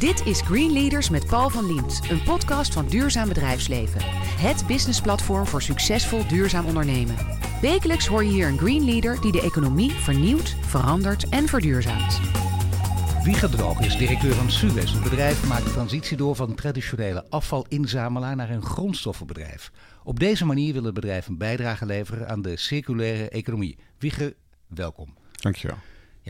Dit is Green Leaders met Paul van Liemt, een podcast van Duurzaam Bedrijfsleven. Het businessplatform voor succesvol duurzaam ondernemen. Wekelijks hoor je hier een Green Leader die de economie vernieuwt, verandert en verduurzaamt. Wieger Droog is directeur van Suez. Het bedrijf maakt de transitie door van een traditionele afvalinzamelaar naar een grondstoffenbedrijf. Op deze manier wil het bedrijf een bijdrage leveren aan de circulaire economie. Wieger, welkom. Dankjewel.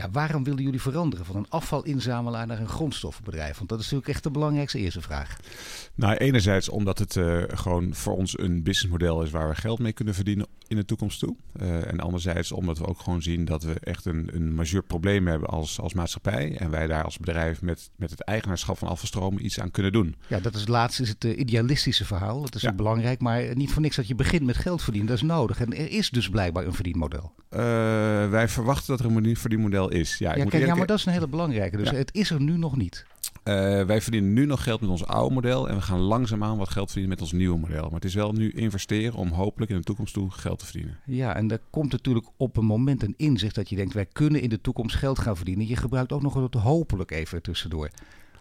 Ja, waarom willen jullie veranderen van een afvalinzamelaar naar een grondstoffenbedrijf? Want dat is natuurlijk echt de belangrijkste eerste vraag. Nou, enerzijds omdat het uh, gewoon voor ons een businessmodel is waar we geld mee kunnen verdienen in de toekomst toe. Uh, en anderzijds omdat we ook gewoon zien dat we echt een, een majeur probleem hebben als, als maatschappij. En wij daar als bedrijf met, met het eigenaarschap van afvalstromen iets aan kunnen doen. Ja, dat is het laatste, is het uh, idealistische verhaal. Dat is ja. belangrijk, maar niet voor niks dat je begint met geld verdienen. Dat is nodig. En er is dus blijkbaar een verdienmodel. wij verwachten dat er een verdienmodel is. Ja, ja, kijk, ja, maar dat is een hele belangrijke. Dus ja. het is er nu nog niet. Uh, wij verdienen nu nog geld met ons oude model en we gaan langzaamaan wat geld verdienen met ons nieuwe model. Maar het is wel nu investeren om hopelijk in de toekomst toe geld te verdienen. Ja, en er komt natuurlijk op een moment een inzicht dat je denkt, wij kunnen in de toekomst geld gaan verdienen. Je gebruikt ook nog het hopelijk even tussendoor.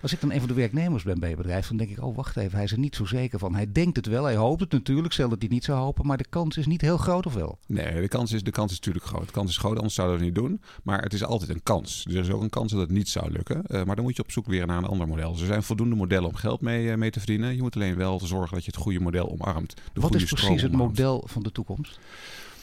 Als ik dan een van de werknemers ben bij het bedrijf, dan denk ik, oh wacht even, hij is er niet zo zeker van. Hij denkt het wel, hij hoopt het natuurlijk, stel dat hij niet zou hopen, maar de kans is niet heel groot of wel? Nee, de kans is, de kans is natuurlijk groot. De kans is groot, anders zouden we het niet doen. Maar het is altijd een kans. Dus er is ook een kans dat het niet zou lukken. Uh, maar dan moet je op zoek weer naar een ander model. Dus er zijn voldoende modellen om geld mee, uh, mee te verdienen. Je moet alleen wel zorgen dat je het goede model omarmt. De Wat is precies het model van de toekomst?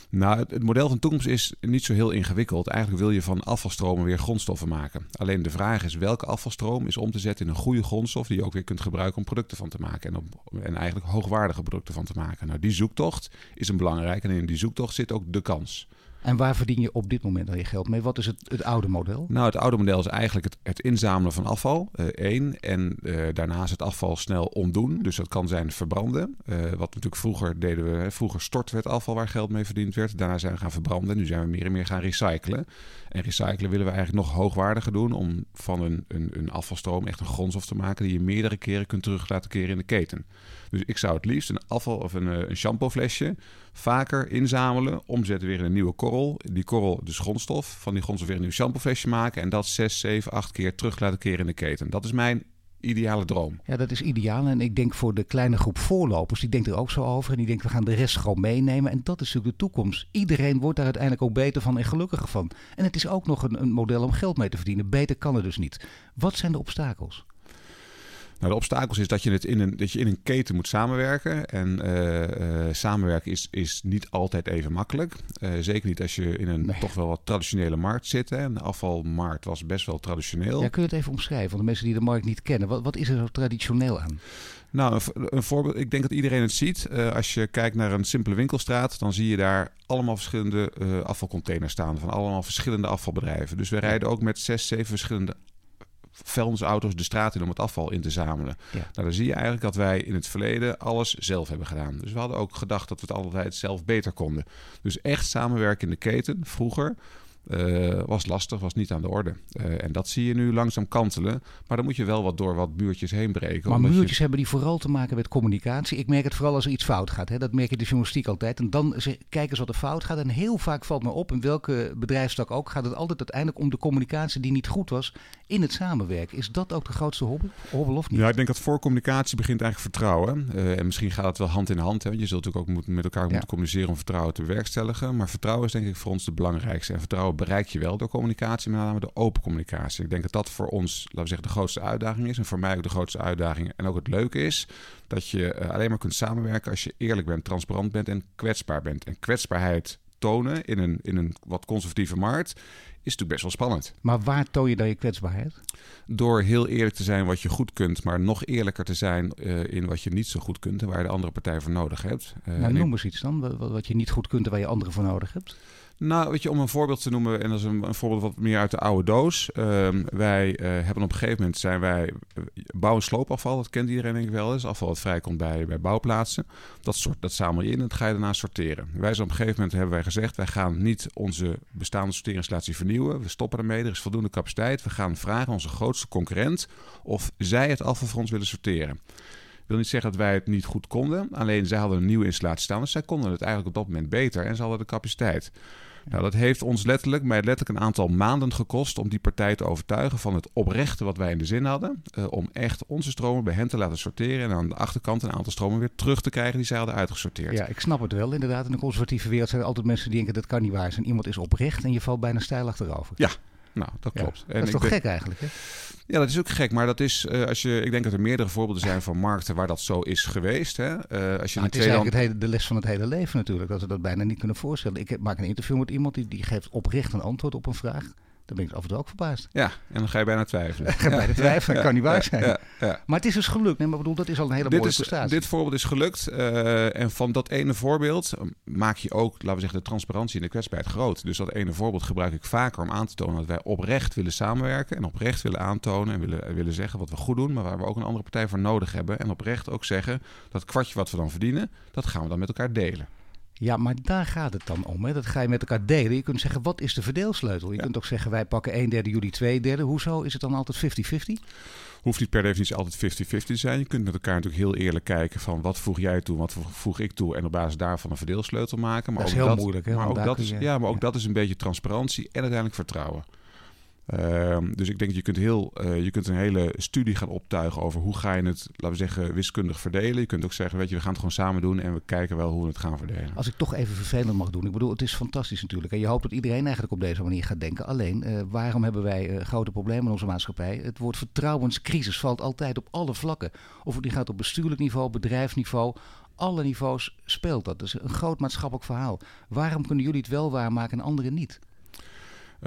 Nou, het, model van toekomst is niet zo heel ingewikkeld. Eigenlijk wil je van afvalstromen weer grondstoffen maken. Alleen de vraag is welke afvalstroom is om te zetten in een goede grondstof die je ook weer kunt gebruiken om producten van te maken. En, en eigenlijk hoogwaardige producten van te maken. Nou, die zoektocht is een belangrijke en in die zoektocht zit ook de kans. En waar verdien je op dit moment dan je geld mee? Wat is het, het oude model? Nou, het oude model is eigenlijk het, het inzamelen van afval, uh, één. En uh, daarnaast het afval snel ontdoen. Dus dat kan zijn verbranden. Uh, wat natuurlijk vroeger deden we, hè, vroeger storten we het afval waar geld mee verdiend werd. Daarna zijn we gaan verbranden. Nu zijn we meer en meer gaan recyclen. En recyclen willen we eigenlijk nog hoogwaardiger doen om van een, een, een afvalstroom echt een grondstof te maken die je meerdere keren kunt terug laten keren in de keten. Dus ik zou het liefst een afval of een, een shampooflesje vaker inzamelen, omzetten weer in een nieuwe korrel. Die korrel, dus grondstof, van die grondstof weer een nieuw shampooflesje maken en dat 6, 7, 8 keer terug laten keren in de keten. Dat is mijn ideale droom. Ja, dat is ideaal. En ik denk voor de kleine groep voorlopers, die denkt er ook zo over. En die denkt, we gaan de rest gewoon meenemen. En dat is natuurlijk de toekomst. Iedereen wordt daar uiteindelijk ook beter van en gelukkiger van. En het is ook nog een, een model om geld mee te verdienen. Beter kan het dus niet. Wat zijn de obstakels? Nou, de obstakels is dat je, het in een, dat je in een keten moet samenwerken. En uh, uh, samenwerken is, is niet altijd even makkelijk. Uh, zeker niet als je in een nee. toch wel wat traditionele markt zit. Hè. De afvalmarkt was best wel traditioneel. Ja, kun je het even omschrijven? Want de mensen die de markt niet kennen, wat, wat is er zo traditioneel aan? Nou, een, een, voorbeeld. Ik denk dat iedereen het ziet. als je kijkt naar een simpele winkelstraat, dan zie je daar allemaal verschillende afvalcontainers staan. Van allemaal verschillende afvalbedrijven. Dus we rijden ook met zes, zeven verschillende vuilnisauto's de straat in om het afval in te zamelen. Ja. Nou, dan zie je eigenlijk dat wij in het verleden alles zelf hebben gedaan. Dus we hadden ook gedacht dat we het altijd zelf beter konden. Dus echt samenwerken in de keten, vroeger, uh, was lastig, was niet aan de orde. Uh, en dat zie je nu langzaam kantelen. Maar dan moet je wel wat door wat muurtjes heen breken. Maar muurtjes je... hebben die vooral te maken met communicatie. Ik merk het vooral als er iets fout gaat. Hè. Dat merk je de journalistiek altijd. En dan kijken ze wat er fout gaat. En heel vaak valt me op, in welke bedrijfstak ook, gaat het altijd uiteindelijk om de communicatie die niet goed was in het samenwerken. Is dat ook de grootste hobbel, hobbel of niet? Ja, ik denk dat voor communicatie begint eigenlijk vertrouwen. Uh, en misschien gaat het wel hand in hand. Hè. Je zult natuurlijk ook met elkaar ja. moeten communiceren om vertrouwen te bewerkstelligen. Maar vertrouwen is denk ik voor ons de belangrijkste. En vertrouwen bereik je wel door communicatie, met name de open communicatie. Ik denk dat dat voor ons, laten we zeggen, de grootste uitdaging is. En voor mij ook de grootste uitdaging. En ook het leuke is dat je uh, alleen maar kunt samenwerken als je eerlijk bent, transparant bent en kwetsbaar bent. En kwetsbaarheid tonen in een, in een wat conservatieve markt is natuurlijk best wel spannend. Maar waar toon je dan je kwetsbaarheid? Door heel eerlijk te zijn wat je goed kunt, maar nog eerlijker te zijn uh, in wat je niet zo goed kunt en waar je de andere partij voor nodig hebt. Uh, nou, noem eens iets dan, wat, wat je niet goed kunt en waar je anderen voor nodig hebt. Nou, weet je, om een voorbeeld te noemen, en dat is een, een voorbeeld wat meer uit de oude doos. Uh, wij uh, hebben op een gegeven moment zijn wij bouw- en sloopafval, dat kent iedereen denk ik wel eens. Afval wat vrijkomt bij, bij bouwplaatsen. Dat, soort, dat zamel je in en dat ga je daarna sorteren. Wij zijn op een gegeven moment hebben wij gezegd, wij gaan niet onze bestaande sorteringsinstallatie vernieuwen. We stoppen ermee, er is voldoende capaciteit. We gaan vragen onze grootste concurrent of zij het afval voor ons willen sorteren wil niet zeggen dat wij het niet goed konden. Alleen zij hadden een nieuwe installatie staan. Dus zij konden het eigenlijk op dat moment beter. En ze hadden de capaciteit. Nou, dat heeft ons letterlijk, mij letterlijk een aantal maanden gekost om die partij te overtuigen van het oprechte wat wij in de zin hadden. Uh, om echt onze stromen bij hen te laten sorteren en aan de achterkant een aantal stromen weer terug te krijgen die zij hadden uitgesorteerd. Ja, ik snap het wel. Inderdaad, in de conservatieve wereld zijn er altijd mensen die denken dat kan niet waar zijn. Iemand is oprecht en je valt bijna stijl achterover. Ja, nou, dat klopt. Ja, dat is toch gek eigenlijk, hè? Ja, dat is ook gek. Maar dat is, uh, als je, ik denk dat er meerdere voorbeelden zijn van markten waar dat zo is geweest. Hè? Uh, als je nou, het is eigenlijk het hele, de les van het hele leven natuurlijk. Dat we dat bijna niet kunnen voorstellen. Ik maak een interview met iemand die, die geeft oprecht een antwoord op een vraag. Dan ben ik af en toe ook verbaasd. Ja, en dan ga je bijna twijfelen. ga je bijna twijfelen, dat kan niet waar zijn. Ja, maar het is dus gelukt. Nee, maar bedoel, dat is al een hele dit mooie is, prestatie. Dit voorbeeld is gelukt. Uh, en van dat ene voorbeeld maak je ook, laten we zeggen, de transparantie en de kwetsbaarheid groot. Dus dat ene voorbeeld gebruik ik vaker om aan te tonen dat wij oprecht willen samenwerken. En oprecht willen aantonen en willen, willen zeggen wat we goed doen. Maar waar we ook een andere partij voor nodig hebben. En oprecht ook zeggen dat kwartje wat we dan verdienen, dat gaan we dan met elkaar delen. Ja, maar daar gaat het dan om. Hè? Dat ga je met elkaar delen. Je kunt zeggen, wat is de verdeelsleutel? Je ja. kunt ook zeggen, wij pakken een derde, jullie twee derde. Hoezo? Is het dan altijd 50-50? Hoeft niet per definitie altijd 50-50 te zijn. Je kunt met elkaar natuurlijk heel eerlijk kijken van wat voeg jij toe, wat voeg ik toe. En op basis daarvan een verdeelsleutel maken. Maar dat is ook heel dat, moeilijk. Hè? Maar ook dat, je, is, ja, maar ook ja. dat is een beetje transparantie en uiteindelijk vertrouwen. Uh, dus ik denk dat je kunt, heel, uh, je kunt een hele studie gaan optuigen over hoe ga je het, laten we zeggen, wiskundig verdelen. Je kunt ook zeggen, weet je, we gaan het gewoon samen doen en we kijken wel hoe we het gaan verdelen. Als ik toch even vervelend mag doen. Ik bedoel, het is fantastisch natuurlijk. En je hoopt dat iedereen eigenlijk op deze manier gaat denken. Alleen, uh, waarom hebben wij grote problemen in onze maatschappij? Het woord vertrouwenscrisis valt altijd op alle vlakken. Of het nu gaat op bestuurlijk niveau, bedrijfsniveau, alle niveaus speelt dat. Is een groot maatschappelijk verhaal. Waarom kunnen jullie het wel waarmaken en anderen niet?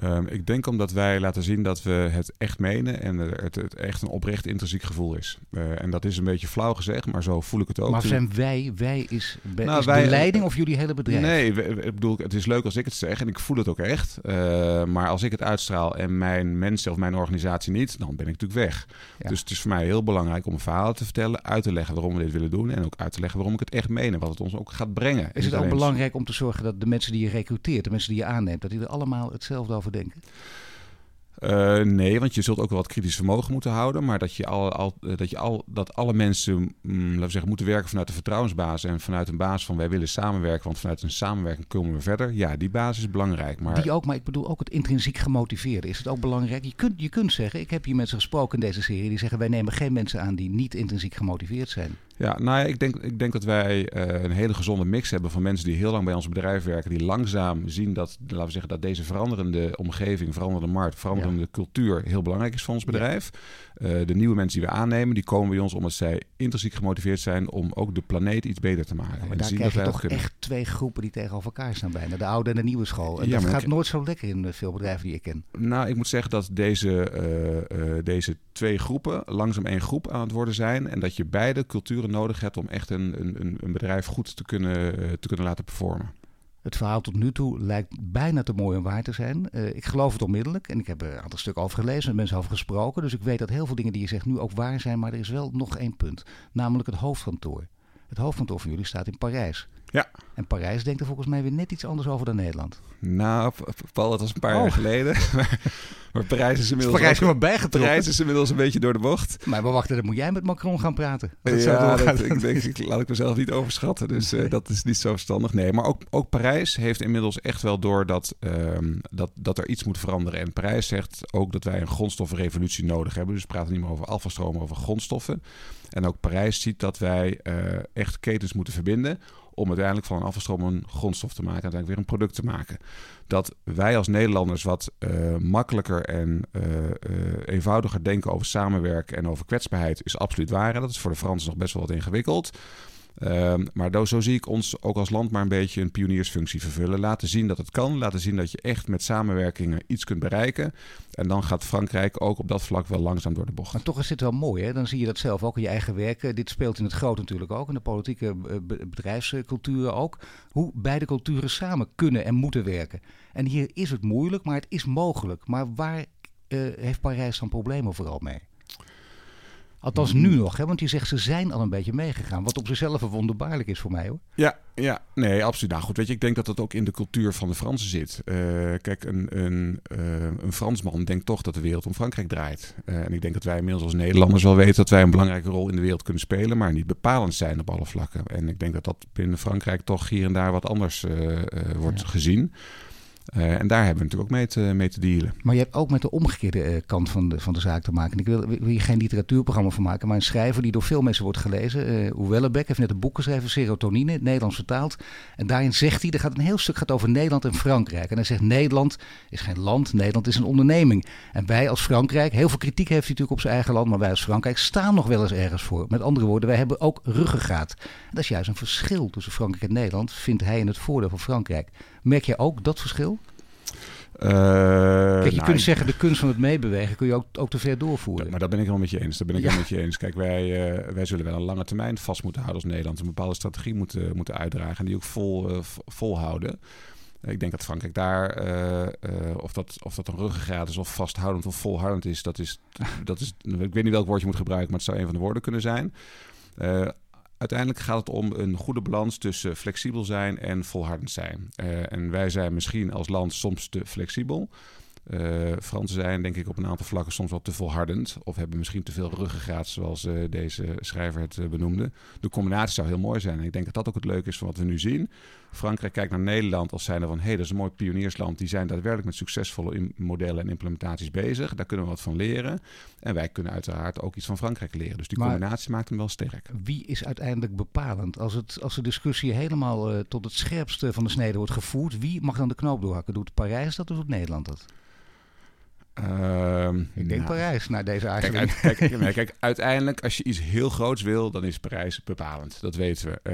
Um, ik denk omdat wij laten zien dat we het echt menen en het, het echt een oprecht intrinsiek gevoel is. Uh, en dat is een beetje flauw gezegd, maar zo voel ik het ook. Maar zijn wij, wij is, be, nou, is wij, de leiding of jullie hele bedrijf? Nee, ik bedoel, het is leuk als ik het zeg en ik voel het ook echt. Uh, maar als ik het uitstraal en mijn mensen of mijn organisatie niet, dan ben ik natuurlijk weg. Ja. Dus het is voor mij heel belangrijk om een verhaal te vertellen, uit te leggen waarom we dit willen doen en ook uit te leggen waarom ik het echt meen en wat het ons ook gaat brengen. Is het ook belangrijk om te zorgen dat de mensen die je recruteert, de mensen die je aanneemt, dat die er allemaal hetzelfde over denken? Uh, nee, want je zult ook wel wat kritisch vermogen moeten houden. Maar dat je, al, al, dat, je al, dat alle mensen mm, laten we zeggen, moeten werken vanuit de vertrouwensbasis. En vanuit een basis van wij willen samenwerken. Want vanuit een samenwerking komen we verder. Ja, die basis is belangrijk. Maar... Die ook, maar ik bedoel ook het intrinsiek gemotiveerde. Is het ook belangrijk? Je kunt, je kunt zeggen, ik heb hier mensen gesproken in deze serie. Die zeggen wij nemen geen mensen aan die niet intrinsiek gemotiveerd zijn. Ja, nou ja, ik denk, ik denk dat wij uh, een hele gezonde mix hebben van mensen die heel lang bij ons bedrijf werken. Die langzaam zien dat, laten we zeggen, dat deze veranderende omgeving, veranderende markt, veranderende ja. cultuur heel belangrijk is voor ons bedrijf. Ja. Uh, de nieuwe mensen die we aannemen, die komen bij ons omdat zij intrinsiek gemotiveerd zijn om ook de planeet iets beter te maken. Ja, maar en daar zien krijg dat je toch kunnen. echt twee groepen die tegenover elkaar staan bijna. De oude en de nieuwe school. En dat gaat ik... nooit zo lekker in veel bedrijven die ik ken. Nou, ik moet zeggen dat deze, uh, deze twee groepen langzaam één groep aan het worden zijn. En dat je beide culturen nodig hebt om echt een, een, een bedrijf goed te kunnen, te kunnen laten performen. Het verhaal tot nu toe lijkt bijna te mooi om waar te zijn. Uh, ik geloof het onmiddellijk. En ik heb er een aantal stukken over gelezen, met mensen over gesproken. Dus ik weet dat heel veel dingen die je zegt nu ook waar zijn. Maar er is wel nog één punt. Namelijk het hoofdkantoor. Het hoofdkantoor van jullie staat in Parijs. Ja. En Parijs denkt er volgens mij weer net iets anders over dan Nederland. Nou, Paul, dat was een paar oh. jaar geleden. maar Parijs is inmiddels... Parijs is maar bijgetrokken. Parijs is inmiddels een beetje door de bocht. Maar we wachten, dan moet jij met Macron gaan praten. Dat ja, dat, ik denk, ik, laat ik mezelf niet overschatten. Dus uh, dat is niet zo verstandig. Nee, maar ook, ook Parijs heeft inmiddels echt wel door dat, um, dat, dat er iets moet veranderen. En Parijs zegt ook dat wij een grondstoffenrevolutie nodig hebben. Dus we praten niet meer over afvalstromen, over grondstoffen. En ook Parijs ziet dat wij uh, echt ketens moeten verbinden om uiteindelijk van een afvalstroom een grondstof te maken en uiteindelijk weer een product te maken. Dat wij als Nederlanders wat uh, makkelijker en uh, uh, eenvoudiger denken over samenwerken en over kwetsbaarheid is absoluut waar. Dat is voor de Fransen nog best wel wat ingewikkeld. Uh, maar zo zie ik ons ook als land maar een beetje een pioniersfunctie vervullen. Laten zien dat het kan. Laten zien dat je echt met samenwerkingen iets kunt bereiken. En dan gaat Frankrijk ook op dat vlak wel langzaam door de bocht. Maar toch is dit wel mooi. Hè? Dan zie je dat zelf ook in je eigen werk. Dit speelt in het groot natuurlijk ook. In de politieke bedrijfsculturen ook. Hoe beide culturen samen kunnen en moeten werken. En hier is het moeilijk, maar het is mogelijk. Maar waar uh, heeft Parijs dan problemen vooral mee? Althans nu nog, hè? want je zegt ze zijn al een beetje meegegaan. Wat op zichzelf wonderbaarlijk is voor mij hoor. Ja, ja, nee, absoluut. Nou goed, weet je, ik denk dat dat ook in de cultuur van de Fransen zit. Uh, kijk, een, een, uh, een Fransman denkt toch dat de wereld om Frankrijk draait. Uh, en ik denk dat wij inmiddels als Nederlanders wel weten dat wij een belangrijke rol in de wereld kunnen spelen, maar niet bepalend zijn op alle vlakken. En ik denk dat dat binnen Frankrijk toch hier en daar wat anders wordt ja. gezien. En daar hebben we natuurlijk ook mee te, mee dealen. Maar je hebt ook met de omgekeerde kant van de, van de zaak te maken. Ik wil, wil hier geen literatuurprogramma van maken, maar een schrijver die door veel mensen wordt gelezen. Uh, heeft net een boek geschreven, Serotonine, Nederlands vertaald. En daarin zegt hij, er gaat een heel stuk gaat over Nederland en Frankrijk. En hij zegt, Nederland is geen land, Nederland is een onderneming. En wij als Frankrijk, heel veel kritiek heeft hij natuurlijk op zijn eigen land, maar wij als Frankrijk staan nog wel eens ergens voor. Met andere woorden, wij hebben ook ruggengraat. En dat is juist een verschil tussen Frankrijk en Nederland, vindt hij in het voordeel van Frankrijk. Merk je ook dat verschil? Uh, Kijk, je nou, kunt zeggen, de kunst van het meebewegen kun je ook, ook te ver doorvoeren. maar dat ben ik wel met je eens. Dat ben ik ja. met je eens. Kijk, wij, uh, wij zullen wel een lange termijn vast moeten houden als Nederland. Een bepaalde strategie moeten, moeten uitdragen en die ook vol, uh, volhouden. Ik denk dat Frankrijk daar, of, dat, of dat een ruggengraat is, of vasthoudend of volhoudend is, dat is, dat is, ik weet niet welk woord je moet gebruiken, maar het zou een van de woorden kunnen zijn uiteindelijk gaat het om een goede balans tussen flexibel zijn en volhardend zijn. Uh, en wij zijn misschien als land soms te flexibel. Uh, Fransen zijn denk ik op een aantal vlakken soms wel te volhardend. Of hebben misschien te veel ruggengraat, zoals uh, deze schrijver het benoemde. De combinatie zou heel mooi zijn. En ik denk dat dat ook het leuke is van wat we nu zien. Frankrijk kijkt naar Nederland als zijnde van... hé, hey, dat is een mooi pioniersland. Die zijn daadwerkelijk met succesvolle modellen en implementaties bezig. Daar kunnen we wat van leren. En wij kunnen uiteraard ook iets van Frankrijk leren. Dus die maar combinatie maakt hem wel sterk. Wie is uiteindelijk bepalend? Als, het, als de discussie helemaal tot het scherpste van de snede wordt gevoerd... wie mag dan de knoop doorhakken? Doet Parijs dat of doet Nederland dat? Uh, ik denk nou, Parijs naar deze aardbeving. Kijk, kijk, kijk, uiteindelijk als je iets heel groots wil, dan is Parijs bepalend. Dat weten we.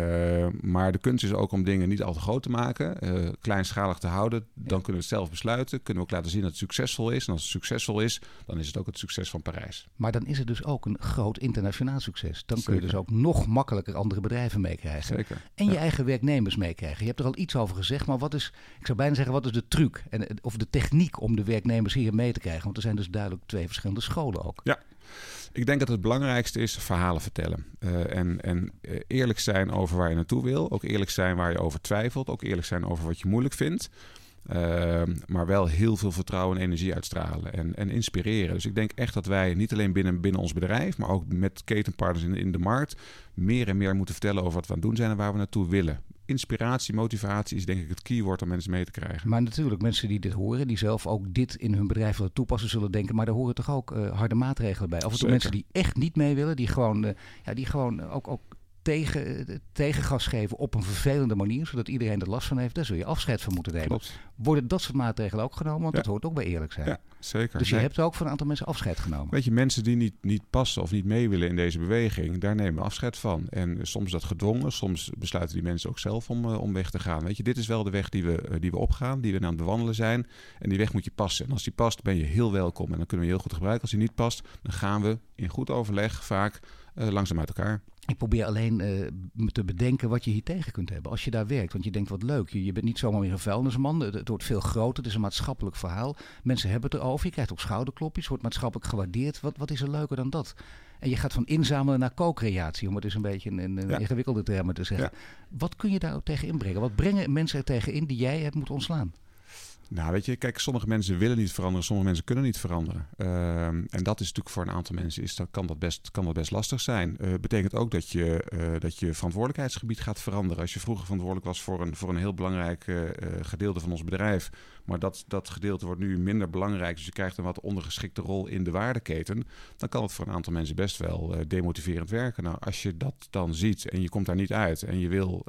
Uh, maar de kunst is ook om dingen niet al te groot te maken, uh, kleinschalig te houden. Dan kunnen we het zelf besluiten. Kunnen we ook laten zien dat het succesvol is. En als het succesvol is, dan is het ook het succes van Parijs. Maar dan is het dus ook een groot internationaal succes. Dan kun je dus ook nog makkelijker andere bedrijven meekrijgen. Zeker. En je eigen werknemers meekrijgen. Je hebt er al iets over gezegd, maar wat is, ik zou bijna zeggen, wat is de truc en, of de techniek om de werknemers hier mee te krijgen? Want er zijn dus duidelijk twee verschillende scholen ook. Ja. Ik denk dat het belangrijkste is verhalen vertellen. Uh, en, en uh, eerlijk zijn over waar je naartoe wil. Ook eerlijk zijn waar je over twijfelt. Ook eerlijk zijn over wat je moeilijk vindt. Uh, maar wel heel veel vertrouwen en energie uitstralen en, en inspireren. Dus ik denk echt dat wij niet alleen binnen, binnen ons bedrijf, maar ook met ketenpartners in, in de markt, meer en meer moeten vertellen over wat we aan het doen zijn en waar we naartoe willen inspiratie, motivatie is denk ik het keyword om mensen mee te krijgen. Maar natuurlijk, mensen die dit horen, die zelf ook dit in hun bedrijf willen toepassen, zullen denken, maar daar horen toch ook uh, harde maatregelen bij. Of het mensen die echt niet mee willen, die gewoon, uh, ja, die gewoon ook, ook tegen, tegengas geven op een vervelende manier, zodat iedereen er last van heeft, daar zul je afscheid van moeten nemen. Klopt. Worden dat soort maatregelen ook genomen? Want ja. dat hoort ook bij eerlijk zijn. Ja, zeker. Dus je nee. hebt ook van een aantal mensen afscheid genomen. Weet je, mensen die niet, niet passen of niet mee willen in deze beweging, daar nemen we afscheid van. En soms dat gedwongen, soms besluiten die mensen ook zelf om, uh, om weg te gaan. Weet je, dit is wel de weg die we, uh, die we opgaan, die we aan het bewandelen zijn. En die weg moet je passen. En als die past, ben je heel welkom. En dan kunnen we je heel goed gebruiken. Als die niet past, dan gaan we in goed overleg vaak uh, langzaam uit elkaar. Ik probeer alleen uh, te bedenken wat je hier tegen kunt hebben als je daar werkt. Want je denkt wat leuk, je, je bent niet zomaar weer een vuilnisman. Het, het wordt veel groter, het is een maatschappelijk verhaal. Mensen hebben het erover, je krijgt ook schouderklopjes, wordt maatschappelijk gewaardeerd. Wat, wat is er leuker dan dat? En je gaat van inzamelen naar co-creatie, om het dus een beetje in, in ja. ingewikkelde termen te zeggen. Ja. Wat kun je daar tegen inbrengen? Wat brengen mensen er tegen in die jij hebt moeten ontslaan? Nou, weet je, kijk, sommige mensen willen niet veranderen, sommige mensen kunnen niet veranderen. Uh, en dat is natuurlijk voor een aantal mensen, is, dat, kan, dat best, kan dat best lastig zijn. Uh, betekent ook dat je, uh, dat je verantwoordelijkheidsgebied gaat veranderen. Als je vroeger verantwoordelijk was voor een, voor een heel belangrijk uh, gedeelte van ons bedrijf, maar dat, dat gedeelte wordt nu minder belangrijk, dus je krijgt een wat ondergeschikte rol in de waardeketen, dan kan het voor een aantal mensen best wel demotiverend werken. Nou, als je dat dan ziet en je komt daar niet uit en je wil,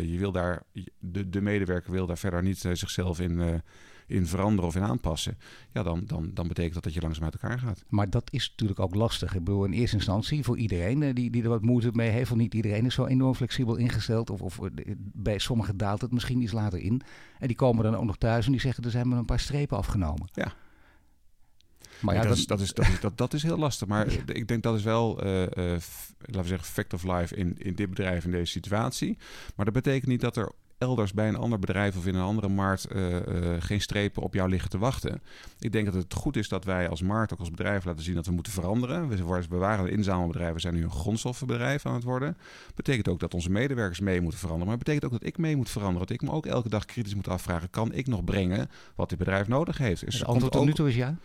je wil daar, de, de medewerker wil daar verder niet zichzelf in in veranderen of in aanpassen, ja, dan, dan, dan betekent dat dat je langzaam uit elkaar gaat. Maar dat is natuurlijk ook lastig. Ik bedoel, in eerste instantie voor iedereen die, die er wat moeite mee heeft, want niet iedereen is zo enorm flexibel ingesteld. Of, of bij sommigen daalt het misschien iets later in. En die komen dan ook nog thuis en die zeggen, er zijn maar een paar strepen afgenomen. Ja. Maar ja, dat, is, dat, is, dat, is, dat, dat is heel lastig. Maar ja. ik denk dat is wel, uh, uh, laten we zeggen, fact of life in, in dit bedrijf, in deze situatie. Maar dat betekent niet dat er elders bij een ander bedrijf of in een andere markt uh, uh, geen strepen op jou liggen te wachten. Ik denk dat het goed is dat wij als markt, ook als bedrijf, laten zien dat we moeten veranderen. We, waren een inzamelbedrijf, we zijn nu een grondstoffenbedrijf aan het worden. Betekent ook dat onze medewerkers mee moeten veranderen. Maar betekent ook dat ik mee moet veranderen. Dat ik me ook elke dag kritisch moet afvragen: kan ik nog brengen wat dit bedrijf nodig heeft? Dus het antwoord tot nu toe is ja.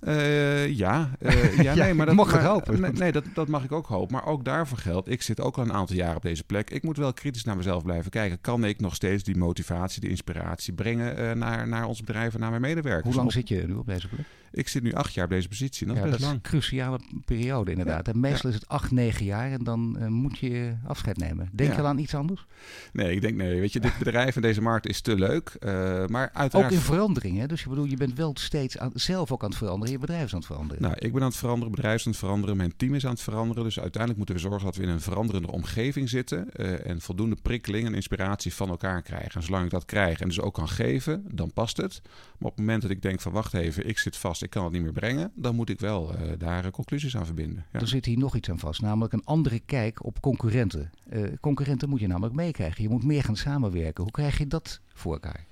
Uh, ja, uh, ja, nee, maar dat mag het hopen. Nee, nee, dat, dat mag ik ook hopen. Maar ook daarvoor geldt, ik zit ook al een aantal jaar op deze plek. Ik moet wel kritisch naar mezelf blijven kijken. Kan ik nog steeds die motivatie, die inspiratie brengen uh, naar, naar ons bedrijf en naar mijn medewerkers? Hoe lang zit je nu op deze plek? Ik zit nu acht jaar op deze positie. Dat ja, is best dat lang. is een cruciale periode inderdaad. En meestal is het acht, negen jaar en dan uh, moet je afscheid nemen. Denk je aan iets anders? Nee, ik denk nee. Weet je, dit bedrijf en deze markt is te leuk. Uh, maar uiteraard... Ook in verandering, hè? Dus je bedoel, je bent wel steeds aan, zelf ook aan het veranderen. Je bedrijf is aan het veranderen. Nou, ik ben aan het veranderen, bedrijf is aan het veranderen, mijn team is aan het veranderen. Dus uiteindelijk moeten we zorgen dat we in een veranderende omgeving zitten uh, en voldoende prikkeling en inspiratie van elkaar krijgen. En zolang ik dat krijg en dus ook kan geven, dan past het. Maar op het moment dat ik denk van wacht even, ik zit vast, ik kan het niet meer brengen dan moet ik wel uh, daar conclusies aan verbinden. Ja. Er zit hier nog iets aan vast, namelijk een andere kijk op concurrenten. Uh, concurrenten moet je namelijk meekrijgen. Je moet meer gaan samenwerken. Hoe krijg je dat voor elkaar?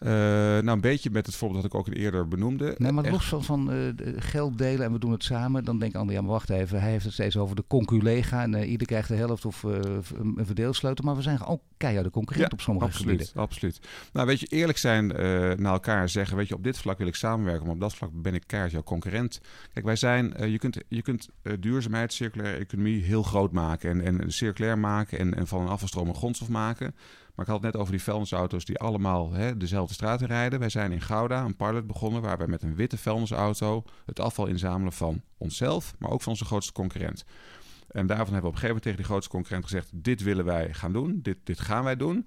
Uh, nou, een beetje met het voorbeeld dat ik ook eerder benoemde. Nee, maar los van, van uh, geld delen en we doen het samen, dan denk ik, ja, maar wacht even, hij heeft het steeds over de conculega en uh, ieder krijgt de helft of een verdeelsleutel, maar we zijn ook keiharde concurrent ja, op sommige absoluut, gebieden. Absoluut. Nou, weet je, eerlijk zijn naar elkaar zeggen, weet je, op dit vlak wil ik samenwerken, maar op dat vlak ben ik keihard jouw concurrent. Kijk, wij zijn, je kunt, je kunt duurzaamheid, circulaire economie heel groot maken en, en circulair maken en, en van een afvalstroom een grondstof maken. Maar ik had het net over die vuilnisauto's die allemaal hè, dezelfde straten rijden. Wij zijn in Gouda een pilot begonnen waar wij met een witte vuilnisauto het afval inzamelen van onszelf, maar ook van onze grootste concurrent. En daarvan hebben we op een gegeven moment tegen die grootste concurrent gezegd: dit willen wij gaan doen, dit, dit gaan wij doen.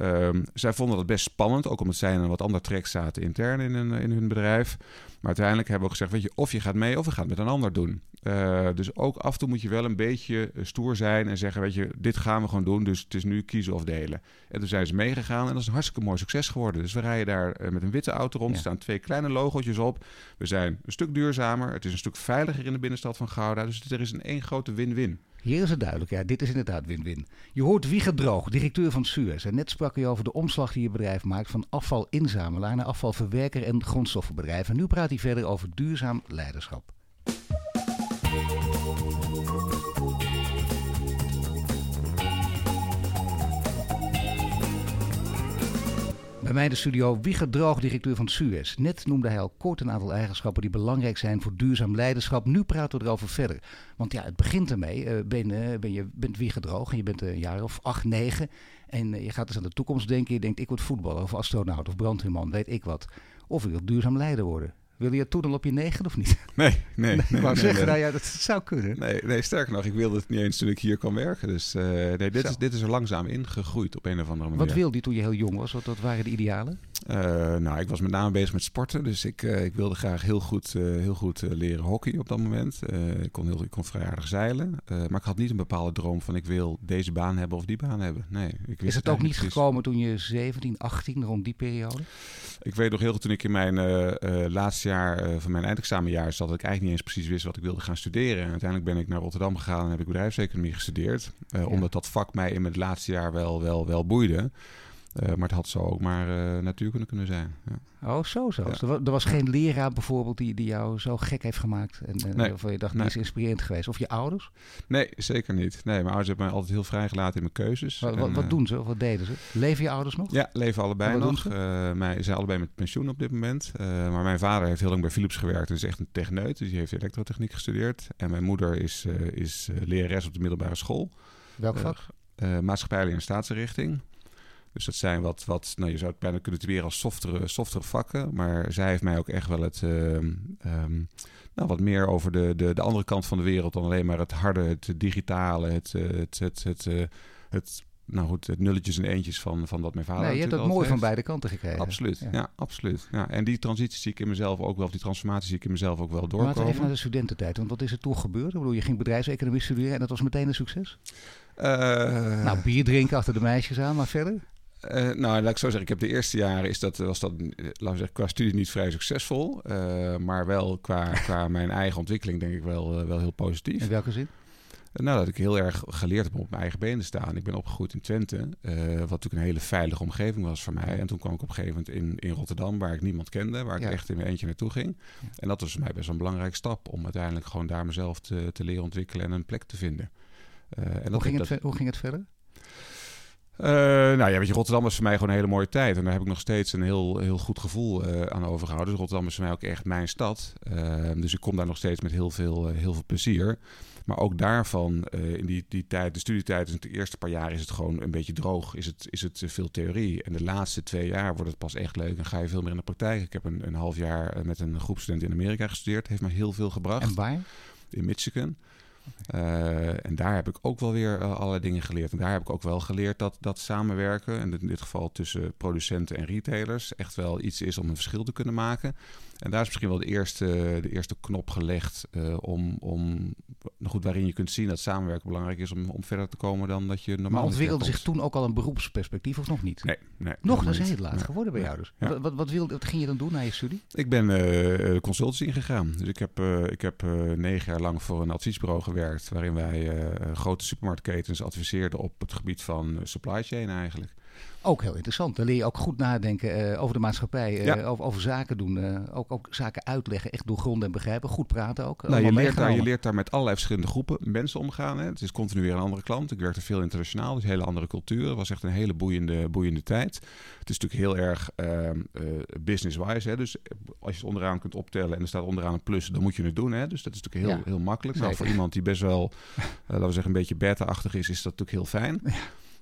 Um, zij vonden dat best spannend, ook omdat zij in een wat ander trek zaten intern in in hun bedrijf. Maar uiteindelijk hebben we gezegd, weet je, of je gaat mee of we gaan het met een ander doen. Uh, dus ook af en toe moet je wel een beetje stoer zijn en zeggen, weet je, dit gaan we gewoon doen, dus het is nu kiezen of delen. En toen zijn ze meegegaan en dat is een hartstikke mooi succes geworden. Dus we rijden daar uh, met een witte auto rond, er staan twee kleine logootjes op. We zijn een stuk duurzamer, het is een stuk veiliger in de binnenstad van Gouda, dus er is een één grote win-win. Hier is het duidelijk, ja, dit is inderdaad win-win. Je hoort Wieger Droog, directeur van Suez. En net sprak hij over de omslag die je bedrijf maakt van afvalinzamelaar naar afvalverwerker en grondstoffenbedrijf. En nu praat hij verder over duurzaam leiderschap. Bij mij in de studio Wieger Droog, directeur van Suez. Net noemde hij al kort een aantal eigenschappen die belangrijk zijn voor duurzaam leiderschap. Nu praten we erover verder. Want ja, het begint ermee. Uh, ben, uh, ben je bent Wieger Droog en je bent een jaar of acht, negen. En uh, je gaat dus aan de toekomst denken. Je denkt, ik word voetballer of astronaut of brandweerman, weet ik wat. Of ik wil duurzaam leider worden. Wil je het toen al op je negen of niet? Nee, nee. nee, nee, nee zeggen. Nou ja, dat zou kunnen. Nee, nee, sterker nog, ik wilde het niet eens toen ik hier kwam werken. Dus uh, nee, dit, is, dit is er langzaam ingegroeid op een of andere manier. Wat wilde je toen je heel jong was? Wat, wat waren de idealen? Uh, nou, ik was met name bezig met sporten. Dus ik, uh, ik wilde graag heel goed, heel goed leren hockey op dat moment. ik, kon heel, ik kon vrij aardig zeilen. maar ik had niet een bepaalde droom van ik wil deze baan hebben of die baan hebben. Nee, ik wist is het ook niet gekomen toen je 17, 18, rond die periode? Ik weet nog heel goed toen ik in mijn laatste jaar van mijn eindexamenjaar zat, dat ik eigenlijk niet eens precies wist wat ik wilde gaan studeren. En uiteindelijk ben ik naar Rotterdam gegaan en heb ik bedrijfseconomie gestudeerd. Uh, ja. Omdat dat vak mij in het laatste jaar wel, wel, wel boeide. Uh, maar het had zo ook maar uh, natuurkunde kunnen zijn. Ja. Oh, zo zo. Ja. Dus er was geen leraar bijvoorbeeld die, die jou zo gek heeft gemaakt? En, en nee. je dacht, nee. die is inspirerend geweest? Of je ouders? Nee, zeker niet. Nee, mijn ouders hebben mij altijd heel vrijgelaten in mijn keuzes. Wat, en, wat, wat doen ze? Of wat deden ze? Leven je ouders nog? Ja, leven allebei nog. Uh, mij zijn allebei met pensioen op dit moment. Uh, maar mijn vader heeft heel lang bij Philips gewerkt. en is echt een techneut. Dus die heeft elektrotechniek gestudeerd. En mijn moeder is, uh, is lerares op de middelbare school. Welk vak? maatschappijleer en staatsinrichting. Dus dat zijn wat, wat nou, je zou het bijna kunnen typeren als softere, softere vakken. Maar zij heeft mij ook echt wel het, uh, um, nou, wat meer over de, de, de andere kant van de wereld dan alleen maar het harde, het digitale, het, het, het, het, het, het nou goed, het nulletjes en eentjes van, van wat mijn vader nee, je hebt dat mooi heeft. van beide kanten gekregen. Absoluut, ja, ja absoluut. Ja. En die transitie zie ik in mezelf ook wel, of die transformatie zie ik in mezelf ook wel doorkomen. Laten we even naar de studententijd, want wat is er toen gebeurd? Ik bedoel, je ging bedrijfseconomie studeren en dat was meteen een succes? Uh, nou, bier drinken achter de meisjes aan, maar verder? Uh, nou, laat ik zo zeggen, ik heb de eerste jaren is dat, was dat, laten we zeggen, qua studie niet vrij succesvol. Uh, maar wel qua, qua mijn eigen ontwikkeling denk ik wel, uh, wel heel positief. In welke zin? Nou, dat ik heel erg geleerd heb om op mijn eigen benen te staan. Ik ben opgegroeid in Twente, uh, wat natuurlijk een hele veilige omgeving was voor mij. En toen kwam ik op een gegeven moment in, in Rotterdam, waar ik niemand kende, waar ik ja. echt in mijn eentje naartoe ging. Ja. En dat was voor mij best wel een belangrijke stap om uiteindelijk gewoon daar mezelf te, te leren ontwikkelen en een plek te vinden. Uh, en hoe, ging dat, het, hoe ging het verder? Uh, nou ja, weet je, Rotterdam is voor mij gewoon een hele mooie tijd. En daar heb ik nog steeds een heel, heel goed gevoel uh, aan overgehouden. Dus Rotterdam is voor mij ook echt mijn stad. Uh, dus ik kom daar nog steeds met heel veel, heel veel plezier. Maar ook daarvan, in die, die tijd, de studietijd, dus de eerste paar jaar is het gewoon een beetje droog. Is het, is het veel theorie. En de laatste twee jaar wordt het pas echt leuk en ga je veel meer in de praktijk. Ik heb een, een half jaar met een groep studenten in Amerika gestudeerd. Heeft me heel veel gebracht. En waar? In Michigan. Uh, en daar heb ik ook wel weer uh, allerlei dingen geleerd. En daar heb ik ook wel geleerd dat, dat samenwerken, en in dit geval tussen producenten en retailers, echt wel iets is om een verschil te kunnen maken. En daar is misschien wel de eerste, de eerste knop gelegd uh, om, om goed, waarin je kunt zien dat samenwerken belangrijk is om, om verder te komen dan dat je normaal. Maar ontwikkelde zich toen ook al een beroepsperspectief of nog niet? Nee, nee nog, dat is heel laat geworden bij jou dus. Ja. Wat, wat, wat, ging je dan doen na je studie? Ik ben uh, consultancy ingegaan. Dus ik heb, uh, ik heb negen jaar lang voor een adviesbureau gewerkt, waarin wij grote supermarktketens adviseerden op het gebied van supply chain eigenlijk. Ook heel interessant. Dan leer je ook goed nadenken uh, over de maatschappij, uh, over, over, zaken doen. Uh, ook, ook, zaken uitleggen, echt doorgronden en begrijpen. Goed praten ook. Nou, je, leert daar, je leert daar met allerlei verschillende groepen mensen omgaan. Hè. Het is continu weer een andere klant. Ik werkte veel internationaal, dus een hele andere cultuur. Het was echt een hele boeiende, boeiende tijd. Het is natuurlijk heel erg ehm, business-wise. Dus als je het onderaan kunt optellen en er staat onderaan een plus, dan moet je het doen. Hè. Dus dat is natuurlijk heel, heel makkelijk. Nou, voor iemand die best wel, laten we zeggen, een beetje beta-achtig is, is dat natuurlijk heel fijn. Ja.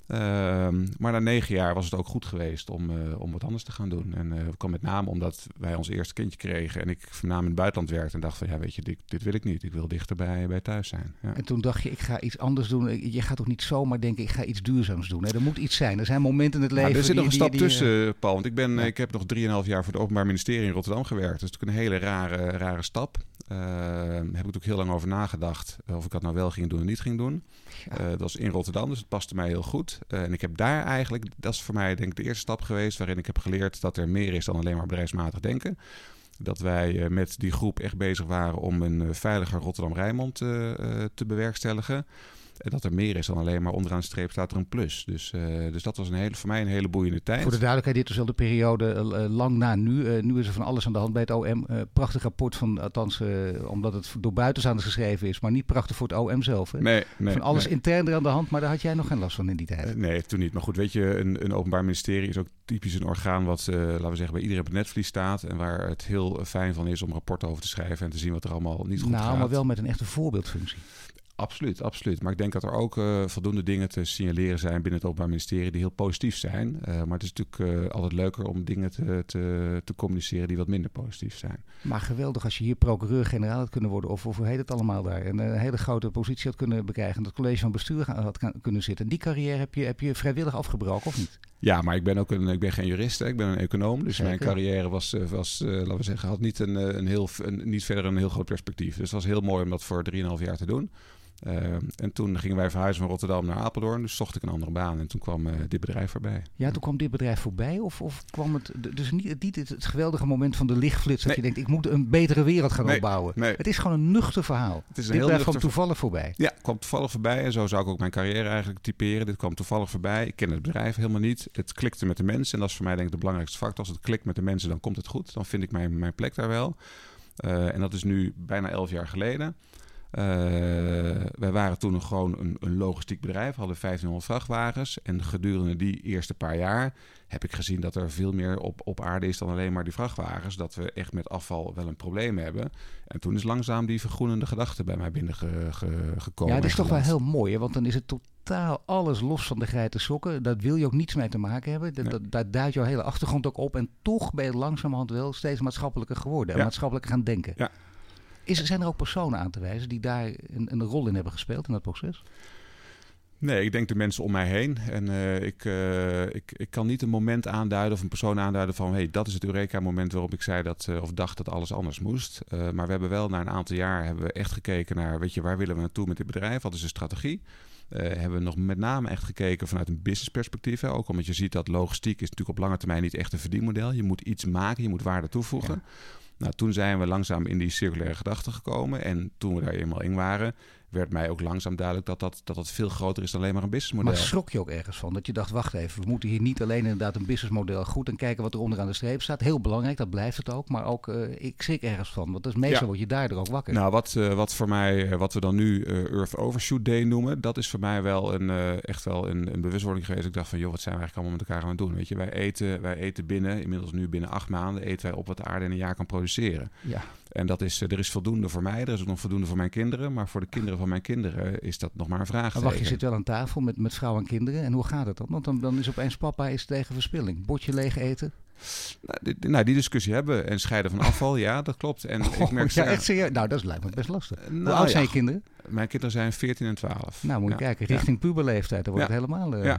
Ehm, maar na negen jaar was het ook goed geweest om, uh, om wat anders te gaan doen. En dat kwam met name omdat wij ons eerste kindje kregen en ik voornamelijk in het buitenland werkte en dacht van ja weet je, dit, dit wil ik niet. Ik wil dichter bij, bij thuis zijn. Ja. En toen dacht je, ik ga iets anders doen. Je gaat toch niet zomaar denken, ik ga iets duurzaams doen. Hè? Er moet iets zijn. Er zijn momenten in het leven. er zit die, nog een stap die, tussen, Paul. Want ik, ben, ja. ik heb nog drieënhalf jaar voor het Openbaar Ministerie in Rotterdam gewerkt. Dat is natuurlijk een hele rare, rare stap. Uh, heb ik ook heel lang over nagedacht of ik dat nou wel ging doen en niet ging doen. Uh, dat was in Rotterdam, dus het paste mij heel goed. Uh, en ik heb daar eigenlijk, dat is voor mij denk ik de eerste stap geweest... waarin ik heb geleerd dat er meer is dan alleen maar bedrijfsmatig denken. Dat wij met die groep echt bezig waren om een veiliger Rotterdam-Rijnmond te bewerkstelligen... En dat er meer is dan alleen maar onderaan de streep staat er een plus. Dus, uh, dus dat was een hele, voor mij een hele boeiende tijd. Voor de duidelijkheid, dit was wel de periode uh, lang na nu. Uh, nu is er van alles aan de hand bij het OM. prachtig rapport van, althans omdat het door buitenstaanders geschreven is, maar niet prachtig voor het OM zelf. Hè? Nee, nee, van alles nee. intern er aan de hand, maar daar had jij nog geen last van in die tijd. nee, toen niet. Maar goed, weet je, een, een openbaar ministerie is ook typisch een orgaan wat, laten we zeggen, bij iedereen op het netvlies staat. En waar het heel fijn van is om rapporten over te schrijven en te zien wat er allemaal niet goed nou, gaat. Nou, maar wel met een echte voorbeeldfunctie. Absoluut, absoluut. Maar ik denk dat er ook uh, voldoende dingen te signaleren zijn binnen het Openbaar Ministerie die heel positief zijn. Uh, maar het is natuurlijk uh, altijd leuker om dingen te, te, te, communiceren die wat minder positief zijn. Maar geweldig als je hier procureur-generaal had kunnen worden, of, of hoe heet het allemaal daar, en een hele grote positie had kunnen bekrijgen, dat college van bestuur had kunnen zitten. En die carrière heb je, heb je vrijwillig afgebroken, of niet? Ja, maar ik ben ook een, ik ben geen jurist, hè. ik ben een econoom. Dus Zeker. mijn carrière was, was laten we zeggen, had niet, een, een heel, een, niet verder een heel groot perspectief. Dus het was heel mooi om dat voor 3,5 jaar te doen. Uh, en toen gingen wij verhuizen van Rotterdam naar Apeldoorn. Dus zocht ik een andere baan. En toen kwam uh, dit bedrijf voorbij. Ja, toen kwam dit bedrijf voorbij? Of, of kwam het... Dus niet, niet het, het geweldige moment van de lichtflits... dat nee. je denkt, ik moet een betere wereld gaan nee, opbouwen. Nee. Het is gewoon een nuchter verhaal. Het is een dit heel kwam toevallig voorbij. Ja, kwam toevallig voorbij. En zo zou ik ook mijn carrière eigenlijk typeren. Dit kwam toevallig voorbij. Ik ken het bedrijf helemaal niet. Het klikte met de mensen. En dat is voor mij denk ik de belangrijkste factor. Als het klikt met de mensen, dan komt het goed. Dan vind ik mijn, mijn plek daar wel. Uh, en dat is nu bijna elf jaar geleden. Uh, wij waren toen nog gewoon een, een, logistiek bedrijf, hadden 1500 vrachtwagens. En gedurende die eerste paar jaar heb ik gezien dat er veel meer op, op aarde is dan alleen maar die vrachtwagens. Dat we echt met afval wel een probleem hebben. En toen is langzaam die vergroenende gedachte bij mij binnengekomen. Ja, dat is toch wel heel mooi, hè? want dan is het totaal alles los van de geiten sokken. Daar wil je ook niets mee te maken hebben. Dat, nee. dat, daar duidt jouw hele achtergrond ook op. En toch ben je langzamerhand wel steeds maatschappelijker geworden. En Ja. maatschappelijker gaan denken. Ja. Is, zijn er ook personen aan te wijzen die daar een, een rol in hebben gespeeld in dat proces? Nee, ik denk de mensen om mij heen. En uh, ik, uh, ik, ik kan niet een moment aanduiden of een persoon aanduiden van... hey, dat is het Eureka-moment waarop ik zei dat, uh, of dacht dat alles anders moest. maar we hebben wel na een aantal jaar hebben we echt gekeken naar... weet je, waar willen we naartoe met dit bedrijf? Wat is de strategie? hebben we nog met name echt gekeken vanuit een businessperspectief. Hè? Ook omdat je ziet dat logistiek is natuurlijk op lange termijn niet echt een verdienmodel. Je moet iets maken, je moet waarde toevoegen. Ja. Nou, toen zijn we langzaam in die circulaire gedachten gekomen. En toen we daar eenmaal in waren, werd mij ook langzaam duidelijk dat dat, dat dat veel groter is dan alleen maar een businessmodel. Maar schrok je ook ergens van? Dat je dacht, wacht even, we moeten hier niet alleen inderdaad een businessmodel goed en kijken wat er onderaan de streep staat. Heel belangrijk, dat blijft het ook. Maar ook, uh, ik schrik ergens van. Want dat is meestal ja. word je daardoor ook wakker. Nou, wat, uh, wat voor mij, wat we dan nu Earth Overshoot Day noemen, dat is voor mij wel een, echt wel een, een bewustwording geweest. Ik dacht van, joh, wat zijn we eigenlijk allemaal met elkaar aan het doen? Weet je, wij eten, wij eten binnen, inmiddels nu binnen acht maanden, eten wij op wat de aarde in een jaar kan produceren. Ja. En dat is, er is voldoende voor mij, er is ook nog voldoende voor mijn kinderen. Maar voor de kinderen van mijn kinderen is dat nog maar een vraag. Wacht, je zit wel aan tafel met, met vrouw en kinderen. En hoe gaat het dan? Want dan, dan is opeens papa is tegen verspilling. Bordje leeg eten. Nou die, nou, die discussie hebben en scheiden van afval, ja, dat klopt. En oh, ik merk ja, echt serieus? Nou, dat lijkt me best lastig. Nou, Hoe oud zijn je kinderen? Mijn kinderen zijn 14 en 12. Nou, moet je kijken, richting puberleeftijd, dan wordt het helemaal... Uh,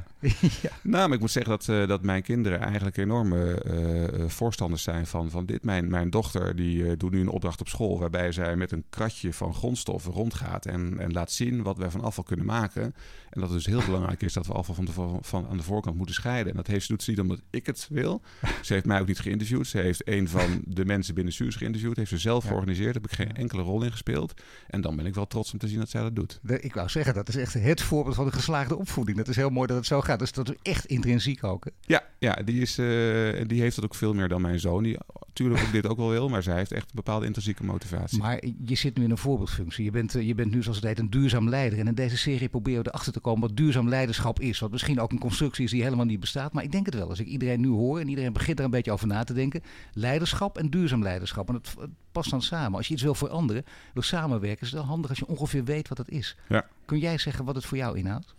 ja. Nou, maar ik moet zeggen dat, uh, dat mijn kinderen eigenlijk enorme uh, voorstanders zijn van, van dit. Mijn, mijn dochter die doet nu een opdracht op school waarbij zij met een kratje van grondstoffen rondgaat en, en laat zien wat wij van afval kunnen maken. En dat het dus heel belangrijk is dat we afval van, de, van aan de voorkant moeten scheiden. En dat heeft, doet ze niet omdat ik het wil. Ze heeft mij ook niet geïnterviewd. Ze heeft een van de mensen binnen Suus geïnterviewd. Heeft ze zelf georganiseerd. Daar heb ik geen enkele rol in gespeeld. En dan ben ik wel trots om te zien dat zij dat doet. ik wou zeggen, dat is echt het voorbeeld van een geslaagde opvoeding. Dat is heel mooi dat het zo gaat. Dus dat is echt intrinsiek ook. Hè? Ja, ja die, is, uh, die heeft dat ook veel meer dan mijn zoon. Die natuurlijk ook dit ook wel wil. Maar zij heeft echt een bepaalde intrinsieke motivatie. Maar je zit nu in een voorbeeldfunctie. Je bent, je bent nu, zoals het heet, een duurzaam leider. En in deze serie proberen we erachter te komen wat duurzaam leiderschap is. Wat misschien ook een constructie is die helemaal niet bestaat. Maar ik denk het wel. Als ik iedereen nu hoor en iedereen begint er een beetje over na te denken. Leiderschap en duurzaam leiderschap. En het, het past dan samen. Als je iets wil veranderen, wil samenwerken, is het wel handig als je ongeveer weet wat het is. Ja. Kun jij zeggen wat het voor jou inhoudt?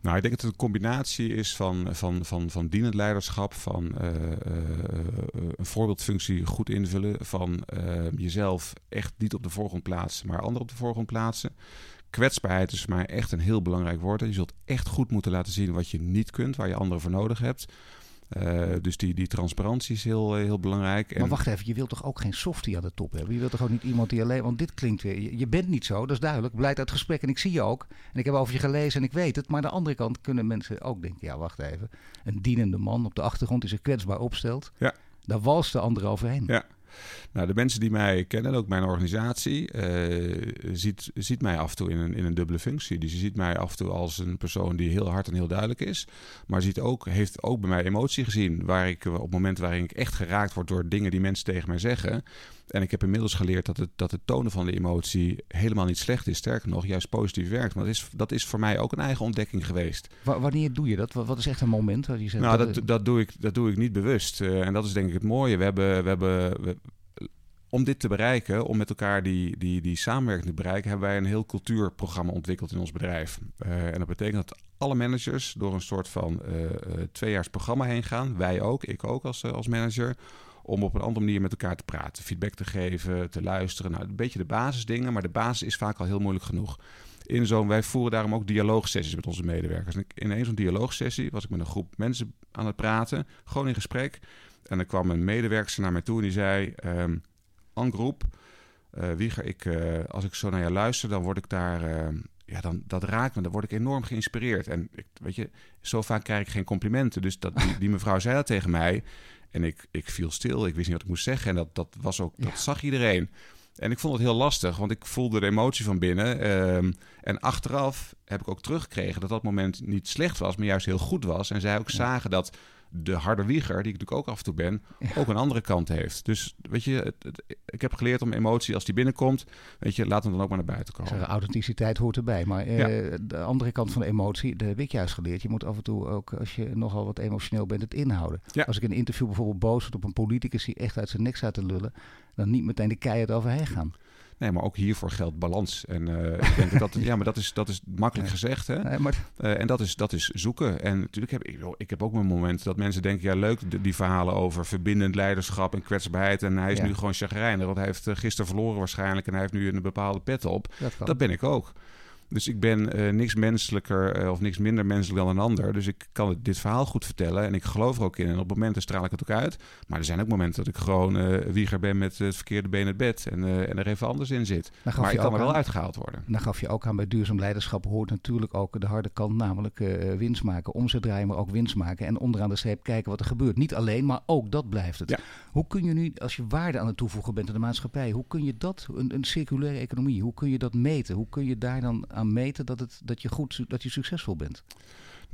Nou, ik denk dat het een combinatie is van, van, van, van dienend leiderschap, van uh, uh, een voorbeeldfunctie goed invullen, van jezelf echt niet op de voorgrond plaatsen, maar anderen op de voorgrond plaatsen. Kwetsbaarheid is voor mij echt een heel belangrijk woord. Je zult echt goed moeten laten zien wat je niet kunt, waar je anderen voor nodig hebt. Uh, dus die, die transparantie is heel, heel belangrijk. Maar wacht even, je wilt toch ook geen softie aan de top hebben? Je wilt toch ook niet iemand die alleen... Want dit klinkt weer... Je, je bent niet zo, dat is duidelijk. Blijkt uit het gesprek en ik zie je ook. En ik heb over je gelezen en ik weet het. Maar aan de andere kant kunnen mensen ook denken... Ja, wacht even. Een dienende man op de achtergrond die zich kwetsbaar opstelt. Ja. Daar walst de ander overheen. Ja. Nou, de mensen die mij kennen, ook mijn organisatie, uh, ziet, ziet mij af en toe in een, in een dubbele functie. Dus je ziet mij af en toe als een persoon die heel hard en heel duidelijk is. Maar ziet ook, heeft ook bij mij emotie gezien. Waar ik op het moment waarin ik echt geraakt word door dingen die mensen tegen mij zeggen. En ik heb inmiddels geleerd dat het, dat het tonen van de emotie helemaal niet slecht is. Sterker nog, juist positief werkt. Maar dat is, dat is voor mij ook een eigen ontdekking geweest. wanneer doe je dat? Wat is echt een moment? Waar je zegt, nou, dat, dat, doe ik, dat doe ik niet bewust. Uh, en dat is denk ik het mooie. We hebben, we hebben, we, om dit te bereiken, om met elkaar die, die, die samenwerking te bereiken, hebben wij een heel cultuurprogramma ontwikkeld in ons bedrijf. Uh, en dat betekent dat alle managers door een soort van uh, tweejaars programma heen gaan. Wij ook, ik ook als, als manager om op een andere manier met elkaar te praten, feedback te geven, te luisteren. Nou, een beetje de basisdingen, maar de basis is vaak al heel moeilijk genoeg. In zo'n, wij voeren daarom ook dialoogsessies met onze medewerkers. In een zo'n dialoogsessie was ik met een groep mensen aan het praten, gewoon in gesprek. En er kwam een medewerker naar mij toe en die zei: um, Angroep, uh, Wieger, ik, uh, als ik zo naar je luister, dan word ik daar. Uh, ja, dan, dat raakt me. Dan word ik enorm geïnspireerd. En ik, weet je, zo vaak krijg ik geen complimenten. Dus dat, die, die mevrouw zei dat tegen mij. En ik, ik viel stil, ik wist niet wat ik moest zeggen. En dat, dat, was ook, dat zag iedereen. En ik vond het heel lastig, want ik voelde de emotie van binnen. Um, en achteraf heb ik ook teruggekregen dat dat moment niet slecht was, maar juist heel goed was. En zij ook zagen dat de harde wieger, die ik natuurlijk ook af en toe ben, ook een andere kant heeft. Dus weet je, het, ik heb geleerd om emotie, als die binnenkomt, weet je, laat hem dan ook maar naar buiten komen. Zeg, authenticiteit hoort erbij. Maar uh, de andere kant van de emotie, dat heb ik juist geleerd. Je moet af en toe ook, als je nogal wat emotioneel bent, het inhouden. Ja. Als ik in een interview bijvoorbeeld boos word op een politicus die echt uit zijn nek staat te lullen, dan niet meteen de keihard overheen gaan. Nee, maar ook hiervoor geldt balans. En uh, ik denk dat, ja, maar dat is, dat is makkelijk gezegd. Hè? Nee, maar... Uh, en dat is, dat is zoeken. En natuurlijk heb ik, ik heb ook mijn moment dat mensen denken: ja, leuk die, die verhalen over verbindend leiderschap en kwetsbaarheid. En hij is nu gewoon chagrijnig, want hij heeft uh, gisteren verloren waarschijnlijk. En hij heeft nu een bepaalde pet op. Dat, dat ben ik ook. Dus ik ben uh, niks menselijker uh, of niks minder menselijk dan een ander. Dus ik kan dit verhaal goed vertellen en ik geloof er ook in. En op momenten straal ik het ook uit. Maar er zijn ook momenten dat ik gewoon uh, wieger ben met het verkeerde been in het bed. En, en er even anders in zit. Maar ik kan er wel aan, uitgehaald worden. Dan gaf je ook aan bij duurzaam leiderschap hoort natuurlijk ook de harde kant. Namelijk winst maken, omzet draaien, maar ook winst maken. En onderaan de streep kijken wat er gebeurt. Niet alleen, maar ook dat blijft het. Hoe kun je nu, als je waarde aan het toevoegen bent aan de maatschappij. Hoe kun je dat, een, een circulaire economie, hoe kun je dat meten? Hoe kun je daar dan aan meten dat, het, dat je goed, dat je succesvol bent?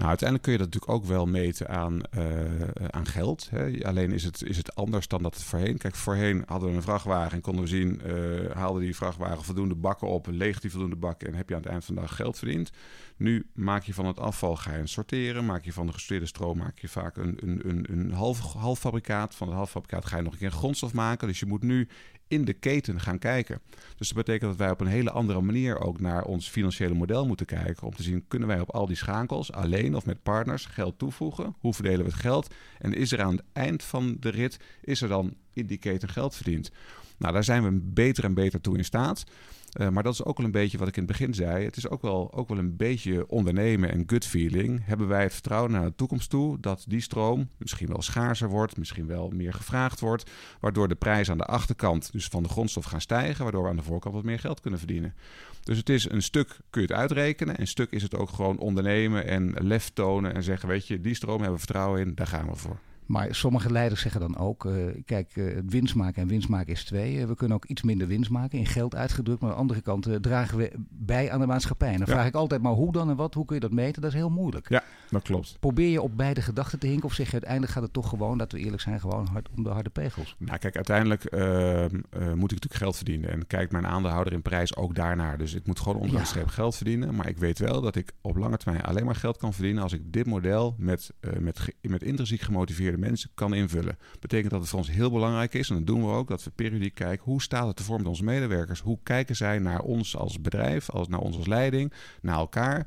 Nou, uiteindelijk kun je dat natuurlijk ook wel meten aan, uh, aan geld. Hè. Alleen is het, is het anders dan dat het voorheen. Kijk, voorheen hadden we een vrachtwagen en konden we zien, uh, haalde die vrachtwagen voldoende bakken op, leeg die voldoende bakken en heb je aan het eind van de dag geld verdiend. Nu maak je van het afval, ga je sorteren, maak je van de gestuurde stroom, maak je vaak een, een, een, een half, half fabrikaat. Van het half fabrikaat ga je nog een keer grondstof maken. Dus je moet nu in de keten gaan kijken. Dus dat betekent dat wij op een hele andere manier ook naar ons financiële model moeten kijken. Om te zien, kunnen wij op al die schakels alleen of met partners geld toevoegen? Hoe verdelen we het geld? En is er aan het eind van de rit, is er dan in die keten geld verdiend? Nou, daar zijn we beter en beter toe in staat. Uh, maar dat is ook wel een beetje wat ik in het begin zei. Het is ook wel, ook wel een beetje ondernemen en gut feeling. Hebben wij het vertrouwen naar de toekomst toe dat die stroom misschien wel schaarser wordt, misschien wel meer gevraagd wordt, waardoor de prijs aan de achterkant, dus van de grondstof, gaan stijgen, waardoor we aan de voorkant wat meer geld kunnen verdienen. Dus het is een stuk kun je het uitrekenen, een stuk is het ook gewoon ondernemen en lef tonen en zeggen, weet je, die stroom hebben we vertrouwen in, daar gaan we voor. Maar sommige leiders zeggen dan ook, uh, kijk, uh, winst maken en winst maken is twee. Uh, we kunnen ook iets minder winst maken, in geld uitgedrukt. Maar aan de andere kant dragen we bij aan de maatschappij. En dan vraag ik altijd, maar hoe dan en wat? Hoe kun je dat meten? Dat is heel moeilijk. Ja, dat klopt. Probeer je op beide gedachten te hinken? Of zeg je uiteindelijk gaat het toch gewoon, dat we eerlijk zijn, gewoon hard om de harde pegels? Nou kijk, uiteindelijk moet ik natuurlijk geld verdienen. En kijkt mijn aandeelhouder in prijs ook daarnaar. Dus ik moet gewoon onder streep geld verdienen. Maar ik weet wel dat ik op lange termijn alleen maar geld kan verdienen... als ik dit model met, met, met intrinsiek gemotiveerde mensen kan invullen Betekent dat het voor ons heel belangrijk is, en dat doen we ook, dat we periodiek kijken hoe staat het ervoor met onze medewerkers? Hoe kijken zij naar ons als bedrijf, als, naar ons als leiding, naar elkaar?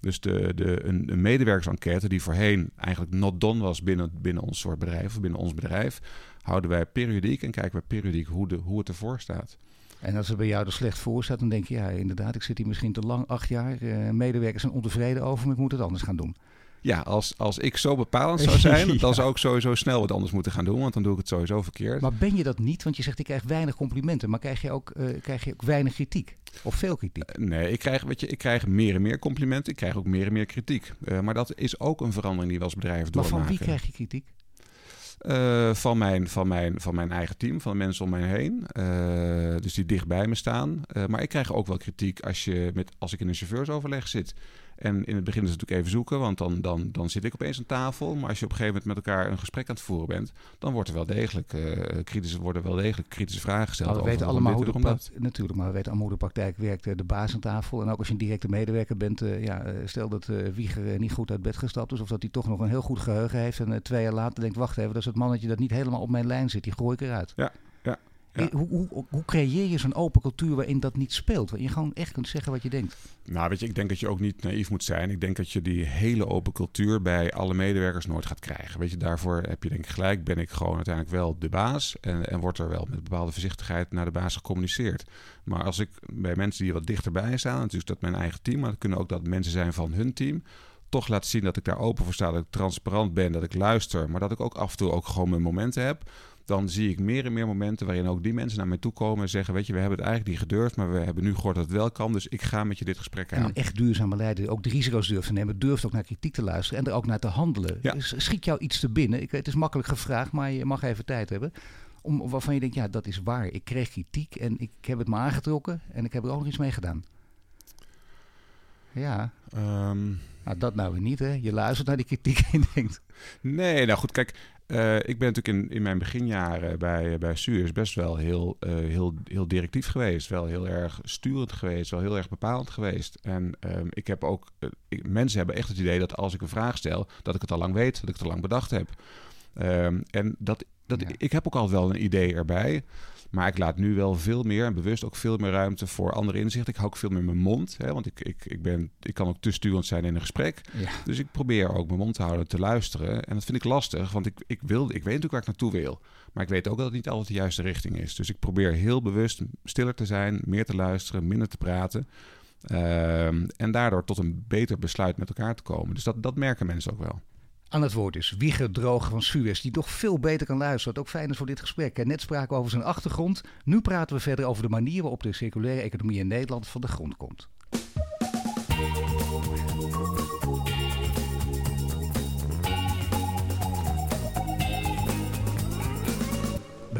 Dus de, de, een, medewerkersenquête die voorheen eigenlijk not done was binnen, binnen ons soort bedrijf, of binnen ons bedrijf, houden wij periodiek en kijken we periodiek hoe, de, hoe het ervoor staat. En als het bij jou er slecht voor staat, dan denk je, ja, inderdaad, ik zit hier misschien te lang, acht jaar. Uh, medewerkers zijn ontevreden over, maar ik moet het anders gaan doen. Ja, als, als ik zo bepalend zou zijn, dan zou ik sowieso snel wat anders moeten gaan doen, want dan doe ik het sowieso verkeerd. Maar ben je dat niet? Want je zegt ik krijg weinig complimenten, maar krijg je ook, uh, krijg je ook weinig kritiek? Of veel kritiek? Uh, nee, ik krijg, weet je, ik krijg meer en meer complimenten, ik krijg ook meer en meer kritiek. Uh, maar dat is ook een verandering die we als bedrijf doormaken. Maar van wie krijg je kritiek? Uh, van, mijn, van, mijn, van mijn eigen team, van de mensen om mij heen. Uh, dus die dicht bij me staan. Uh, maar ik krijg ook wel kritiek als, je met, als ik in een chauffeursoverleg zit. En in het begin is het natuurlijk even zoeken, want dan, dan, dan zit ik opeens aan tafel. Maar als je op een gegeven moment met elkaar een gesprek aan het voeren bent, dan wordt er wel degelijk, uh, kritische, worden wel degelijk kritische vragen gesteld. We weten allemaal hoe de praktijk, natuurlijk, maar we weten allemaal hoe de praktijk werkt. De baas aan tafel. En ook als je een directe medewerker bent, uh, ja, stel dat uh, Wieger niet goed uit bed gestapt is, of dat hij toch nog een heel goed geheugen heeft. En twee jaar later denkt, wacht even, dat is het mannetje dat niet helemaal op mijn lijn zit, die gooi ik eruit. Ja, ja. Hoe, hoe, hoe, creëer je zo'n open cultuur waarin dat niet speelt? Waarin je gewoon echt kunt zeggen wat je denkt? Nou, weet je, ik denk dat je ook niet naïef moet zijn. Ik denk dat je die hele open cultuur bij alle medewerkers nooit gaat krijgen. Weet je, daarvoor heb je denk ik gelijk, ben ik gewoon uiteindelijk wel de baas. En, en wordt er wel met bepaalde voorzichtigheid naar de baas gecommuniceerd. Maar als ik bij mensen die wat dichterbij staan, natuurlijk dat mijn eigen team, maar het kunnen ook dat mensen zijn van hun team toch laten zien dat ik daar open voor sta, dat ik transparant ben, dat ik luister, maar dat ik ook af en toe ook gewoon mijn momenten heb dan zie ik meer en meer momenten waarin ook die mensen naar mij toe komen en zeggen: Weet je, we hebben het eigenlijk niet gedurfd, maar we hebben nu gehoord dat het wel kan. Dus ik ga met je dit gesprek aan. En een echt duurzame leider, ook de risico's durft te nemen, durft ook naar kritiek te luisteren en er ook naar te handelen. Ja. Schiet jou iets te binnen? Ik, het is makkelijk gevraagd, maar je mag even tijd hebben. Om, waarvan je denkt: Ja, dat is waar. Ik kreeg kritiek en ik heb het me aangetrokken en ik heb er ook nog iets mee gedaan. Ja. Um, nou, dat nou weer niet, hè? Je luistert naar die kritiek en denkt... Nee, nou goed, kijk, uh, ik ben natuurlijk in, in mijn beginjaren bij, bij Suez best wel heel, uh, heel, heel directief geweest. Wel heel erg sturend geweest, wel heel erg bepalend geweest. En um, ik heb ook, uh, ik, mensen hebben echt het idee dat als ik een vraag stel, dat ik het al lang weet, dat ik het al lang bedacht heb. Um, en dat, dat, ja. ik heb ook altijd wel een idee erbij. Maar ik laat nu wel veel meer en bewust ook veel meer ruimte voor andere inzichten. Ik hou ook veel meer mijn mond. Hè, want ik, ik, ik, ben, ik kan ook te sturend zijn in een gesprek. Ja. Dus ik probeer ook mijn mond te houden, te luisteren. En dat vind ik lastig, want ik, ik, wil, ik weet natuurlijk waar ik naartoe wil. Maar ik weet ook dat het niet altijd de juiste richting is. Dus ik probeer heel bewust stiller te zijn, meer te luisteren, minder te praten. Ehm, en daardoor tot een beter besluit met elkaar te komen. Dus dat, dat merken mensen ook wel. Aan het woord is Wieger Droog van Suez, die toch veel beter kan luisteren. Wat ook fijn is voor dit gesprek. Net spraken we over zijn achtergrond. Nu praten we verder over de manier waarop de circulaire economie in Nederland van de grond komt.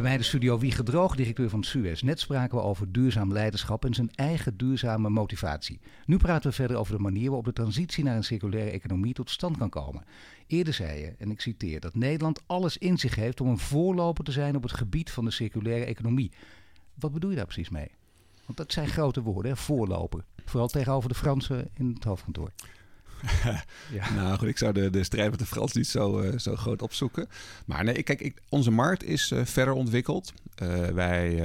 Mij de studio Wie Gedroog, directeur van Suez. Net spraken we over duurzaam leiderschap en zijn eigen duurzame motivatie. Nu praten we verder over de manier waarop de transitie naar een circulaire economie tot stand kan komen. Eerder zei je, en ik citeer, dat Nederland alles in zich heeft om een voorloper te zijn op het gebied van de circulaire economie. Wat bedoel je daar precies mee? Want dat zijn grote woorden, hè? voorloper. Vooral tegenover de Fransen in het hoofdkantoor. ja. Nou goed, ik zou de, de strijd met de Frans niet zo, uh, zo groot opzoeken. Maar nee, kijk, ik, onze markt is uh, verder ontwikkeld. Uh, wij,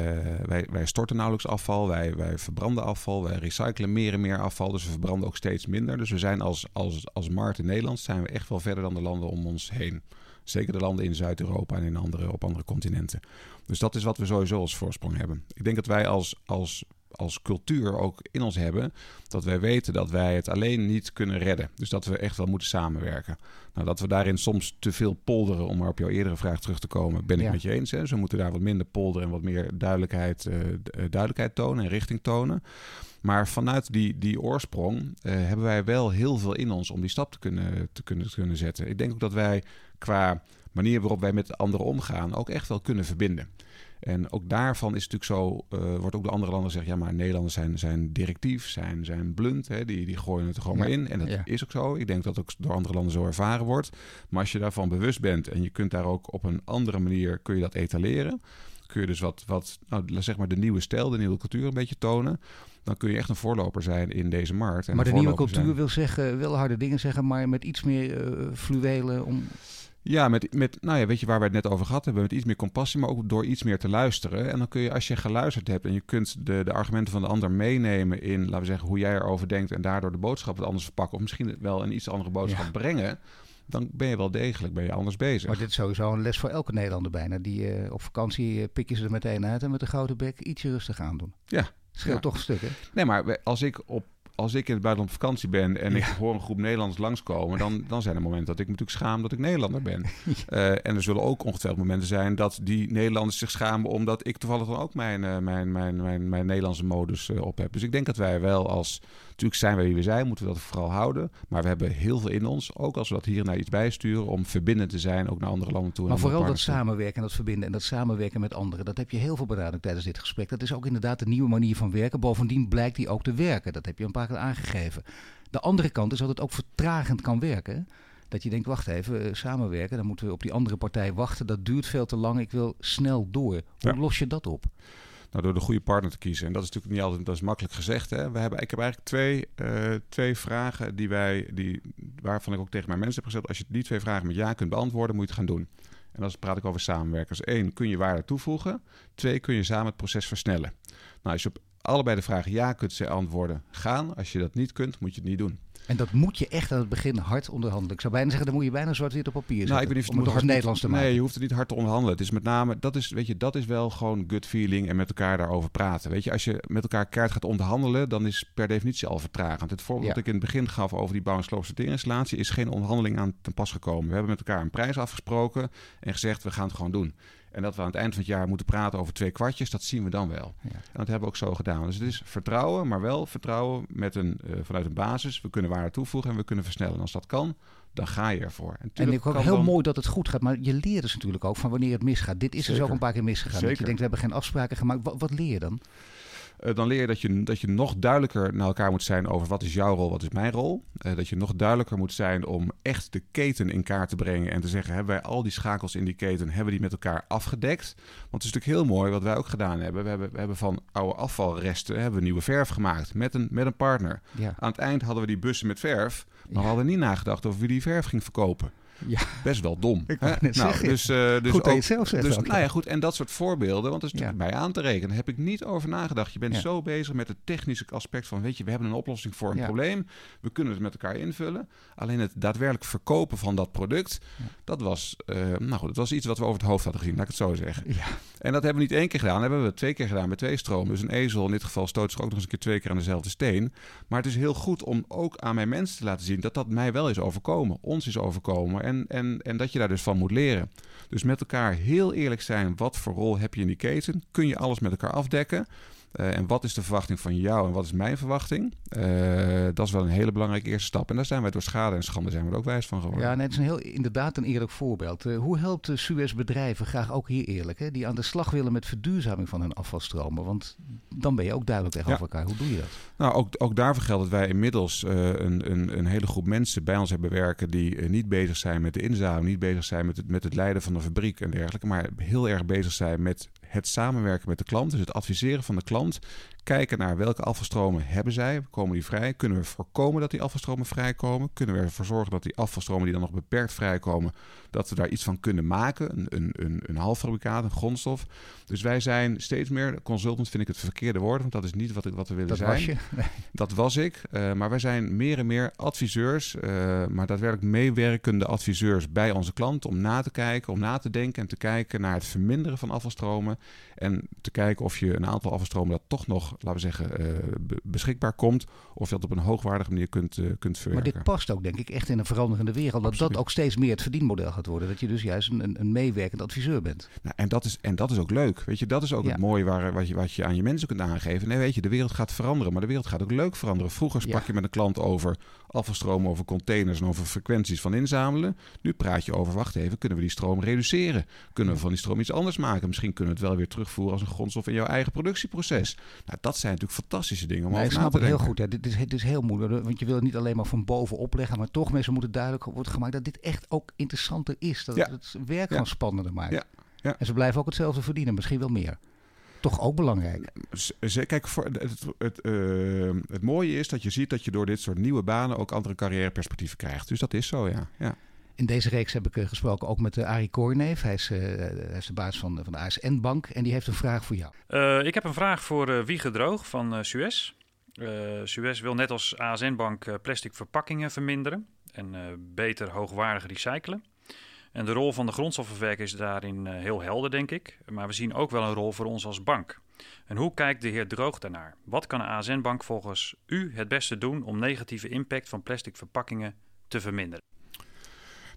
wij, wij storten nauwelijks afval, wij, wij verbranden afval, wij recyclen meer en meer afval. Dus we verbranden ook steeds minder. Dus we zijn als, als, als markt in Nederland zijn we echt wel verder dan de landen om ons heen. Zeker de landen in Zuid-Europa en in andere, op andere continenten. Dus dat is wat we sowieso als voorsprong hebben. Ik denk dat wij als, als als cultuur ook in ons hebben. Dat wij weten dat wij het alleen niet kunnen redden. Dus dat we echt wel moeten samenwerken. Nou, dat we daarin soms te veel polderen, om maar op jouw eerdere vraag terug te komen, ben ik met je eens. Hè? We moeten daar wat minder polderen en wat meer duidelijkheid, uh, duidelijkheid tonen en richting tonen. Maar vanuit die, die oorsprong uh, hebben wij wel heel veel in ons om die stap te kunnen, te, kunnen, te kunnen zetten. Ik denk ook dat wij qua manier waarop wij met anderen omgaan ook echt wel kunnen verbinden. En ook daarvan is natuurlijk zo, uh, wordt ook de andere landen zeggen, ja, maar Nederlanders zijn, zijn directief, zijn, zijn blunt, hè, die, die gooien het er gewoon maar in. En dat is ook zo. Ik denk dat ook door andere landen zo ervaren wordt. Maar als je daarvan bewust bent en je kunt daar ook op een andere manier, kun je dat etaleren. Kun je dus wat, wat nou, zeg maar de nieuwe stijl, de nieuwe cultuur een beetje tonen dan kun je echt een voorloper zijn in deze markt. En maar de nieuwe cultuur wil zeggen, wil harde dingen zeggen, maar met iets meer uh, fluwelen om. Ja, met, met, nou ja, weet je waar we het net over gehad hebben, met iets meer compassie, maar ook door iets meer te luisteren. En dan kun je, als je geluisterd hebt en je kunt de, de argumenten van de ander meenemen in, laten we zeggen, hoe jij erover denkt en daardoor de boodschap wat anders verpakken, of misschien wel een iets andere boodschap brengen, dan ben je wel degelijk ben je anders bezig. Maar dit is sowieso een les voor elke Nederlander bijna. Die uh, op vakantie uh, pik je ze er meteen uit en met de gouden bek ietsje rustig aan doen. Ja. Scheelt ja. toch een stuk, hè? Nee, maar als ik op als ik in het buitenland op vakantie ben en ik hoor een groep Nederlanders langskomen, dan, dan zijn er momenten dat ik me natuurlijk schaam dat ik Nederlander ben. Uh, en er zullen ook ongetwijfeld momenten zijn dat die Nederlanders zich schamen omdat ik toevallig dan ook mijn, uh, mijn, mijn, mijn, mijn Nederlandse modus uh, op heb. Dus ik denk dat wij wel als, natuurlijk zijn wij wie we zijn, moeten we dat vooral houden. Maar we hebben heel veel in ons, ook als we dat hier naar iets bijsturen, om verbindend te zijn, ook naar andere landen toe. Maar vooral dat samenwerken en dat verbinden en dat samenwerken met anderen, dat heb je heel veel benadrukt tijdens dit gesprek. Dat is ook inderdaad de nieuwe manier van werken. Bovendien blijkt die ook te werken. Dat heb je een paar keer aangegeven. De andere kant is dat het ook vertragend kan werken. Dat je denkt, wacht even, samenwerken, dan moeten we op die andere partij wachten. Dat duurt veel te lang, ik wil snel door. Hoe ja. los je dat op? Nou, door de goede partner te kiezen. En dat is natuurlijk niet altijd dat is makkelijk gezegd. Hè? We hebben, ik heb eigenlijk twee, uh, twee vragen die wij, die, waarvan ik ook tegen mijn mensen heb gezegd. Als je die twee vragen met ja kunt beantwoorden, moet je het gaan doen. En dan praat ik over samenwerkers. Eén, kun je waarde toevoegen? Twee, kun je samen het proces versnellen? Nou, als je op allebei de vragen ja kunt antwoorden, gaan. Als je dat niet kunt, moet je het niet doen. En dat moet je echt aan het begin hard onderhandelen. Ik zou bijna zeggen, dan moet je bijna zwart-wit op papier zetten. Nou, ik niet, om het Nederlands te maken. Nee, je hoeft het niet hard te onderhandelen. Het is met name, dat is, weet je, dat is wel gewoon gut feeling en met elkaar daarover praten. Weet je, als je met elkaar kaart gaat onderhandelen, dan is per definitie al vertragend. Het voorbeeld ja. dat ik in het begin gaf over die bouw- en sloopsorteerinstallatie is geen onderhandeling aan ten pas gekomen. We hebben met elkaar een prijs afgesproken en gezegd, we gaan het gewoon doen. En dat we aan het eind van het jaar moeten praten over twee kwartjes, dat zien we dan wel. Ja. En dat hebben we ook zo gedaan. Dus het is vertrouwen, maar wel vertrouwen met een, uh, vanuit een basis. We kunnen waarde toevoegen en we kunnen versnellen. En als dat kan, dan ga je ervoor. En, en ik ook heel dan... mooi dat het goed gaat, maar je leert dus natuurlijk ook van wanneer het misgaat. Dit is Zeker. dus ook een paar keer misgegaan. Dat je denkt, we hebben geen afspraken gemaakt. Wat, wat leer je dan? Uh, dan leer je dat, je dat je nog duidelijker naar elkaar moet zijn over wat is jouw rol, wat is mijn rol. Uh, dat je nog duidelijker moet zijn om echt de keten in kaart te brengen en te zeggen, hebben wij al die schakels in die keten, hebben die met elkaar afgedekt? Want het is natuurlijk heel mooi wat wij ook gedaan hebben. We hebben, we hebben van oude afvalresten hebben we nieuwe verf gemaakt met een, met een partner. Ja. Aan het eind hadden we die bussen met verf, maar ja. we hadden niet nagedacht over wie die verf ging verkopen. Ja. best wel dom. Ik net nou, zeggen. Dus, uh, dus goed ook, je zelf zegt dus, Nou ja, goed. En dat soort voorbeelden, want dat is natuurlijk mij aan te rekenen. heb ik niet over nagedacht. Je bent zo bezig met het technische aspect van, weet je, we hebben een oplossing voor een probleem. We kunnen het met elkaar invullen. Alleen het daadwerkelijk verkopen van dat product, dat was, uh, nou goed, dat was iets wat we over het hoofd hadden gezien, laat ik het zo zeggen. En dat hebben we niet één keer gedaan, dat hebben we twee keer gedaan met twee stromen. Dus een ezel in dit geval stoot zich ook nog eens een keer twee keer aan dezelfde steen. Maar het is heel goed om ook aan mijn mensen te laten zien dat dat mij wel is overkomen, ons is overkomen. En, en, en dat je daar dus van moet leren. Dus met elkaar heel eerlijk zijn, wat voor rol heb je in die keten? Kun je alles met elkaar afdekken? Uh, en wat is de verwachting van jou en wat is mijn verwachting? Uh, dat is wel een hele belangrijke eerste stap. En daar zijn wij door schade en schande zijn we er ook wijs van geworden. Ja, net is een heel, inderdaad een eerlijk voorbeeld. Uh, hoe helpt de Suez bedrijven, graag ook hier eerlijk, hè, die aan de slag willen met verduurzaming van hun afvalstromen? Want dan ben je ook duidelijk tegenover ja. elkaar. Hoe doe je dat? Nou, ook, ook daarvoor geldt dat wij inmiddels een, een, een hele groep mensen bij ons hebben werken die niet bezig zijn met de inzaming, niet bezig zijn met het, met het leiden van de fabriek en dergelijke, maar heel erg bezig zijn met het samenwerken met de klant, dus het adviseren van de klant. Kijken naar welke afvalstromen hebben zij, komen die vrij? Kunnen we voorkomen dat die afvalstromen vrijkomen? Kunnen we ervoor zorgen dat die afvalstromen die dan nog beperkt vrijkomen, dat we daar iets van kunnen maken? Een, een, een, een halffabrikaat, een grondstof. Dus wij zijn steeds meer, consultant vind ik het verkeerde woord, want dat is niet wat, ik, wat we willen dat zijn. Was je? Dat was ik. Uh, maar wij zijn meer en meer adviseurs, uh, maar daadwerkelijk meewerkende adviseurs bij onze klant om na te kijken, om na te denken en te kijken naar het verminderen van afvalstromen. En te kijken of je een aantal afvalstromen dat toch nog, laten we zeggen, uh, beschikbaar komt. Of je dat op een hoogwaardige manier kunt, uh, kunt verwerken. Maar dit past ook, denk ik, echt in een veranderende wereld. Dat dat ook steeds meer het verdienmodel gaat worden. Dat je dus juist een, een meewerkend adviseur bent. Nou, en, dat is, en dat is ook leuk. Weet je, dat is ook ja. het mooie waar, wat, je, wat je aan je mensen kunt aangeven. Nee, weet je, de wereld gaat veranderen, maar de wereld gaat ook leuk veranderen. Vroeger sprak ja. je met een klant over afvalstromen, over containers en over frequenties van inzamelen. Nu praat je over, wacht even, kunnen we die stroom reduceren? Kunnen we van die stroom iets anders maken? Misschien kunnen we het wel weer terugvoeren als een grondstof in jouw eigen productieproces. Nou, dat zijn natuurlijk fantastische dingen om nee, over ik snap na te het denken. heel goed. Hè. Dit, is, dit is heel moeilijk, want je wil het niet alleen maar van bovenop leggen, maar toch mensen moeten duidelijk worden gemaakt dat dit echt ook interessanter is. Dat Ja. het werk Ja. gewoon spannender maakt. Ja. Ja. En ze blijven ook hetzelfde verdienen, misschien wel meer. Toch ook belangrijk. Kijk, voor het, het, het, eh, het mooie is dat je ziet dat je door dit soort nieuwe banen ook andere carrièreperspectieven krijgt. Dus dat is zo, ja. ja. In deze reeks heb ik eh, gesproken ook met uh, Arie Koorneef. Hij is, eh, hij is de baas van, van de ASN-bank en die heeft een vraag voor jou. Eh, ik heb een vraag voor eh Wiege Droog van eh, Suez. Eh, Suez wil net als ASN-bank eh, plastic verpakkingen verminderen en eh, beter hoogwaardig recyclen. En de rol van de grondstoffenverwerker is daarin eh, heel helder, denk ik. Maar we zien ook wel een rol voor ons als bank. En hoe kijkt de heer Droog daarnaar? Wat kan de ASN-bank volgens u het beste doen om negatieve impact van plastic verpakkingen te verminderen?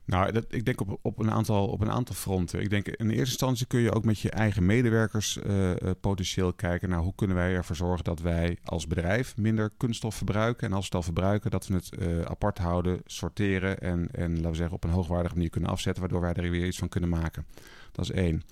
Nou, dat, ik denk op, op, een aantal, op een aantal fronten. Ik denk in eerste instantie kun je ook met je eigen medewerkers eh, eh, potentieel kijken naar hoe kunnen wij ervoor zorgen dat wij als bedrijf minder kunststof verbruiken. En als we het al verbruiken, dat we het eh, apart houden, sorteren en, en laten we zeggen op een hoogwaardige manier kunnen afzetten, waardoor wij er weer iets van kunnen maken. Dat is één.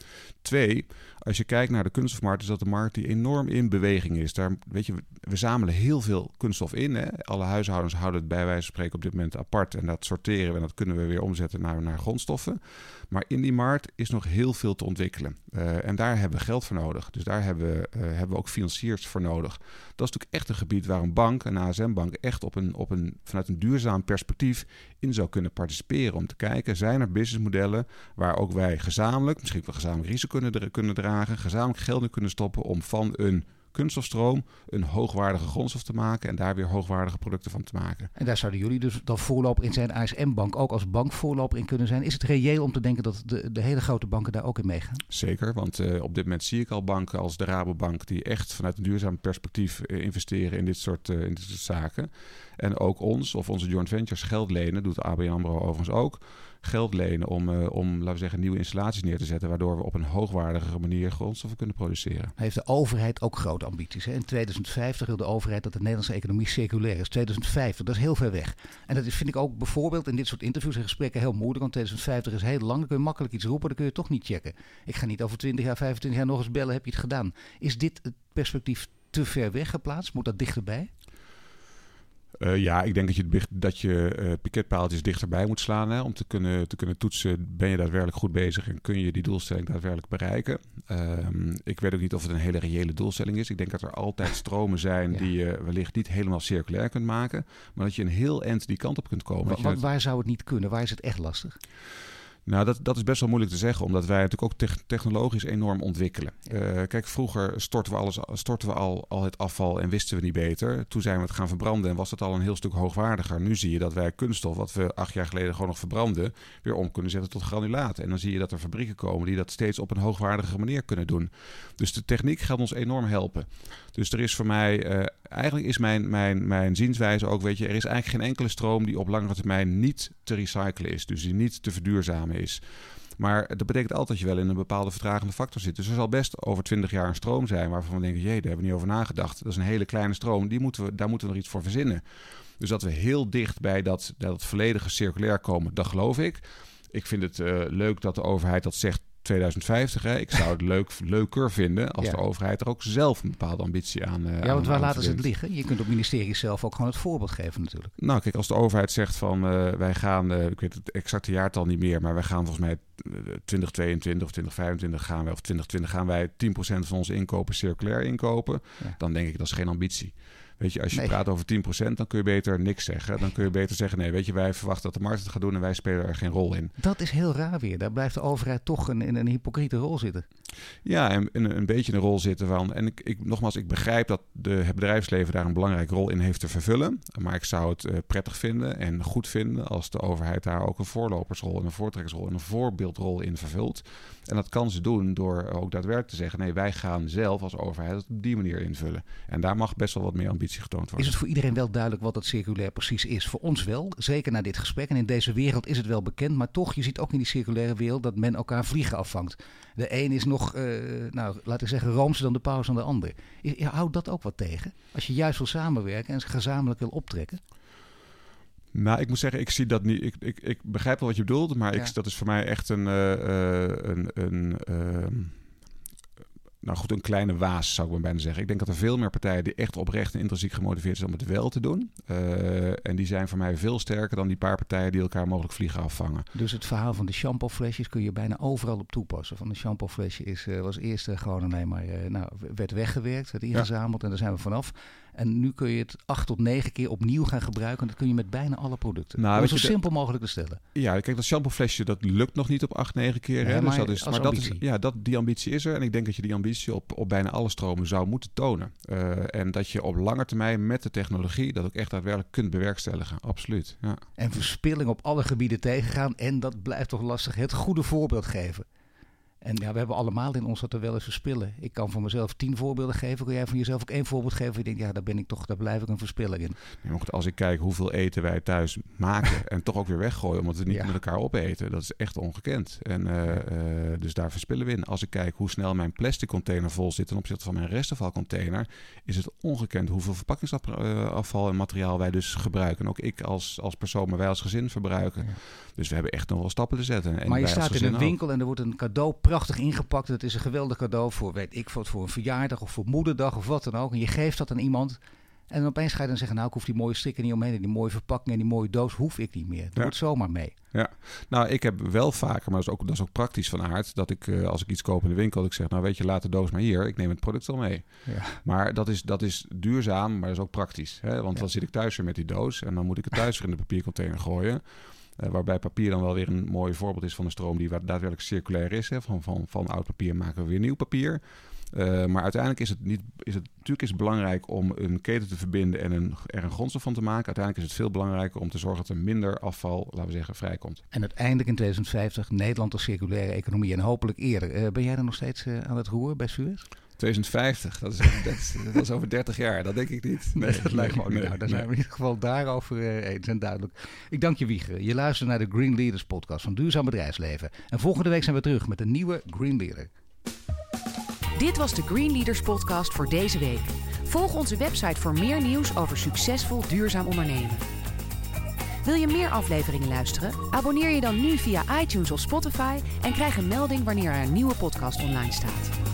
Twee, als je kijkt naar de kunststofmarkt, is dat een markt die enorm in beweging is. Daar, weet je, we, we zamelen heel veel kunststof in. Hè? Alle huishoudens houden het bij wijze van spreken op dit moment apart. En dat sorteren we en dat kunnen we weer omzetten naar, naar grondstoffen. Maar in die markt is nog heel veel te ontwikkelen. Uh, en daar hebben we geld voor nodig. Dus daar hebben we, uh, hebben we ook financiers voor nodig. Dat is natuurlijk echt een gebied waar een bank, een ASM-bank, echt op een, op een, vanuit een duurzaam perspectief in zou kunnen participeren. Om te kijken, zijn er businessmodellen waar ook wij gezamenlijk, misschien wel gezamenlijk risico kunnen, kunnen dragen, gezamenlijk geld in kunnen stoppen om van een kunststofstroom een hoogwaardige grondstof te maken en daar weer hoogwaardige producten van te maken. En daar zouden jullie dus dan voorloper in zijn, ASM-bank ook als bank voorloper in kunnen zijn. Is het reëel om te denken dat de, de hele grote banken daar ook in meegaan? Zeker, want uh, op dit moment zie ik al banken als de Rabobank die echt vanuit een duurzaam perspectief uh, investeren in dit, soort, uh, in dit soort zaken. En ook ons of onze joint ventures geld lenen, doet ABN AMRO overigens ook, geld lenen om, uh, om, laten we zeggen, nieuwe installaties neer te zetten, waardoor we op een hoogwaardige manier grondstoffen kunnen produceren. Heeft de overheid ook grote ambities? Hè? In 2050 wil de overheid dat de Nederlandse economie circulair is. 2050, dat is heel ver weg. En dat is, vind ik ook bijvoorbeeld in dit soort interviews en gesprekken heel moeilijk, want 2050 is heel lang. Dan kun je makkelijk iets roepen, dan kun je toch niet checken. Ik ga niet over 20 jaar, 25 jaar nog eens bellen, heb je het gedaan? Is dit het perspectief te ver weg geplaatst? Moet dat dichterbij? Uh, ja, ik denk dat je, dat je uh, piketpaaltjes dichterbij moet slaan. Hè, om te kunnen, te kunnen toetsen, ben je daadwerkelijk goed bezig en kun je die doelstelling daadwerkelijk bereiken. Um, ik weet ook niet of het een hele reële doelstelling is. Ik denk dat er altijd stromen zijn ja. die je wellicht niet helemaal circulair kunt maken. Maar dat je een heel eind die kant op kunt komen. Wa waar zou het niet kunnen? Waar is het echt lastig? Nou, dat, dat is best wel moeilijk te zeggen, omdat wij natuurlijk ook technologisch enorm ontwikkelen. Uh, kijk, vroeger stortten we, alles, stortten we al, al het afval en wisten we niet beter. Toen zijn we het gaan verbranden en was het al een heel stuk hoogwaardiger. Nu zie je dat wij kunststof, wat we acht jaar geleden gewoon nog verbranden, weer om kunnen zetten tot granulaten. En dan zie je dat er fabrieken komen die dat steeds op een hoogwaardige manier kunnen doen. Dus de techniek gaat ons enorm helpen. Dus er is voor mij, uh, eigenlijk is mijn, mijn, mijn zienswijze ook, weet je, er is eigenlijk geen enkele stroom die op langere termijn niet te recyclen is. Dus die niet te verduurzamen is. Maar dat betekent altijd dat je wel in een bepaalde vertragende factor zit. Dus er zal best over 20 jaar een stroom zijn waarvan we denken: jee, daar hebben we niet over nagedacht. Dat is een hele kleine stroom, die moeten we, daar moeten we nog iets voor verzinnen. Dus dat we heel dicht bij dat, dat volledige circulair komen, dat geloof ik. Ik vind het uh, leuk dat de overheid dat zegt 2050. Hè. Ik zou het leuk, leuker vinden als de overheid er ook zelf een bepaalde ambitie aan. Uh, ja, want waar laten ze het liggen? Je kunt op ministerie zelf ook gewoon het voorbeeld geven natuurlijk. Nou, kijk, als de overheid zegt van uh, wij gaan, uh, ik weet het exacte jaartal niet meer, maar wij gaan volgens mij 2022 of 2025 gaan wij, of 2020 gaan wij 10% van onze inkopen circulair inkopen. Ja. Dan denk ik dat is geen ambitie. Weet je, als je praat over 10%, dan kun je beter niks zeggen. Dan kun je beter zeggen, nee, weet je, wij verwachten dat de markt het gaat doen en wij spelen er geen rol in. Dat is heel raar weer. Daar blijft de overheid toch in een, een hypocriete rol zitten. Ja, en een, een beetje een rol zitten van. En ik, ik, nogmaals, ik begrijp dat de, het bedrijfsleven daar een belangrijke rol in heeft te vervullen. Maar ik zou het uh, prettig vinden en goed vinden als de overheid daar ook een voorlopersrol en een voortrekkersrol en een voorbeeldrol in vervult. En dat kan ze doen door ook daadwerkelijk te zeggen: nee, wij gaan zelf als overheid het op die manier invullen. En daar mag best wel wat meer ambitie getoond. Is het voor iedereen wel duidelijk wat dat circulair precies is? Voor ons wel, zeker na dit gesprek. En in deze wereld is het wel bekend, maar toch, je ziet ook in die circulaire wereld dat men elkaar vliegen afvangt. De een is nog, uh, nou, laten we zeggen, roomser dan de paus aan de ander. Houdt dat ook wat tegen? Als je juist wil samenwerken en gezamenlijk wil optrekken? Nou, ik moet zeggen, ik zie dat niet. Ik, ik, ik begrijp wel wat je bedoelt, maar ja. ik, dat is voor mij echt een. Uh, een, een uh, nou goed, een kleine waas zou ik maar bijna zeggen. Ik denk dat er veel meer partijen die echt oprecht en intrinsiek gemotiveerd zijn om het wel te doen. Uh, en die zijn voor mij veel sterker dan die paar partijen die elkaar mogelijk vliegen afvangen. Dus het verhaal van de shampooflesjes kun je bijna overal op toepassen. Van de shampooflesje is, uh, was eerst uh, gewoon alleen maar, nou, werd weggewerkt, werd ingezameld ja. en daar zijn we vanaf. En nu kun je het acht tot negen keer opnieuw gaan gebruiken. Dat kun je met bijna alle producten. Nou, zo simpel mogelijk te stellen. Ja, kijk, dat shampooflesje dat lukt nog niet op acht, negen keer. Nee, hè? Dus maar dat is, maar dat is, ja, dat, die ambitie is er. En ik denk dat je die ambitie op, op bijna alle stromen zou moeten tonen. Uh, en dat je op lange termijn met de technologie dat ook echt daadwerkelijk kunt bewerkstelligen. Absoluut. Ja. En verspilling op alle gebieden tegengaan. En dat blijft toch lastig. Het goede voorbeeld geven. En ja, we hebben allemaal in ons dat we wel eens verspillen. Ik kan van mezelf tien voorbeelden geven. Kun jij van jezelf ook één voorbeeld geven? Je denkt, ja, daar ben ik toch, daar blijf ik een verspiller in. Maar als ik kijk hoeveel eten wij thuis maken en toch ook weer weggooien, omdat we niet ja. met elkaar opeten, dat is echt ongekend. En uh, uh, dus daar verspillen we in. Als ik kijk hoe snel mijn plastic container vol zit ten opzichte van mijn restafvalcontainer, is het ongekend hoeveel verpakkingsafval en materiaal wij dus gebruiken. En ook ik als, als persoon, maar wij als gezin verbruiken. Ja. Dus we hebben echt nog wel stappen te zetten. En maar je staat in een winkel ook. en er wordt een cadeau prachtig ingepakt. Het is een geweldig cadeau voor, weet ik wat, voor een verjaardag of voor moederdag of wat dan ook. En je geeft dat aan iemand. En dan opeens ga je dan zeggen, nou ik hoef die mooie sticker niet omheen. En die mooie verpakking en die mooie doos hoef ik niet meer. Dat ja. wordt zomaar mee. Ja, nou ik heb wel vaker, maar dat is ook, dat is ook praktisch van aard. Dat ik uh, als ik iets koop in de winkel, dat ik zeg, nou weet je, laat de doos maar hier. Ik neem het product al mee. Ja. Maar dat is, dat is duurzaam, maar dat is ook praktisch. Hè? Want ja. dan zit ik thuis weer met die doos. En dan moet ik het thuis weer in de papiercontainer gooien. Uh, waarbij papier dan wel weer een mooi voorbeeld is van een stroom die daadwerkelijk circulair is. Hè. Van, van, van oud papier maken we weer nieuw papier. Uh, maar uiteindelijk is het, niet, is het natuurlijk is belangrijk om een keten te verbinden en een, er een grondstof van te maken. Uiteindelijk is het veel belangrijker om te zorgen dat er minder afval, laten we zeggen, vrijkomt. En uiteindelijk in 2050 Nederland als circulaire economie en hopelijk eerder. Uh, ben jij er nog steeds aan het roer bij Suez? 2050, dat is, dat, is, dat is over 30 jaar, dat denk ik niet. Nee, dat lijkt me ook niet. nou, daar zijn we in ieder geval daarover uh, eens en duidelijk. Ik dank je Wieger. Je luistert naar de Green Leaders podcast van Duurzaam Bedrijfsleven. En volgende week zijn we terug met een nieuwe Green Leader. Dit was de Green Leaders podcast voor deze week. Volg onze website voor meer nieuws over succesvol duurzaam ondernemen. Wil je meer afleveringen luisteren? Abonneer je dan nu via iTunes of Spotify en krijg een melding wanneer er een nieuwe podcast online staat.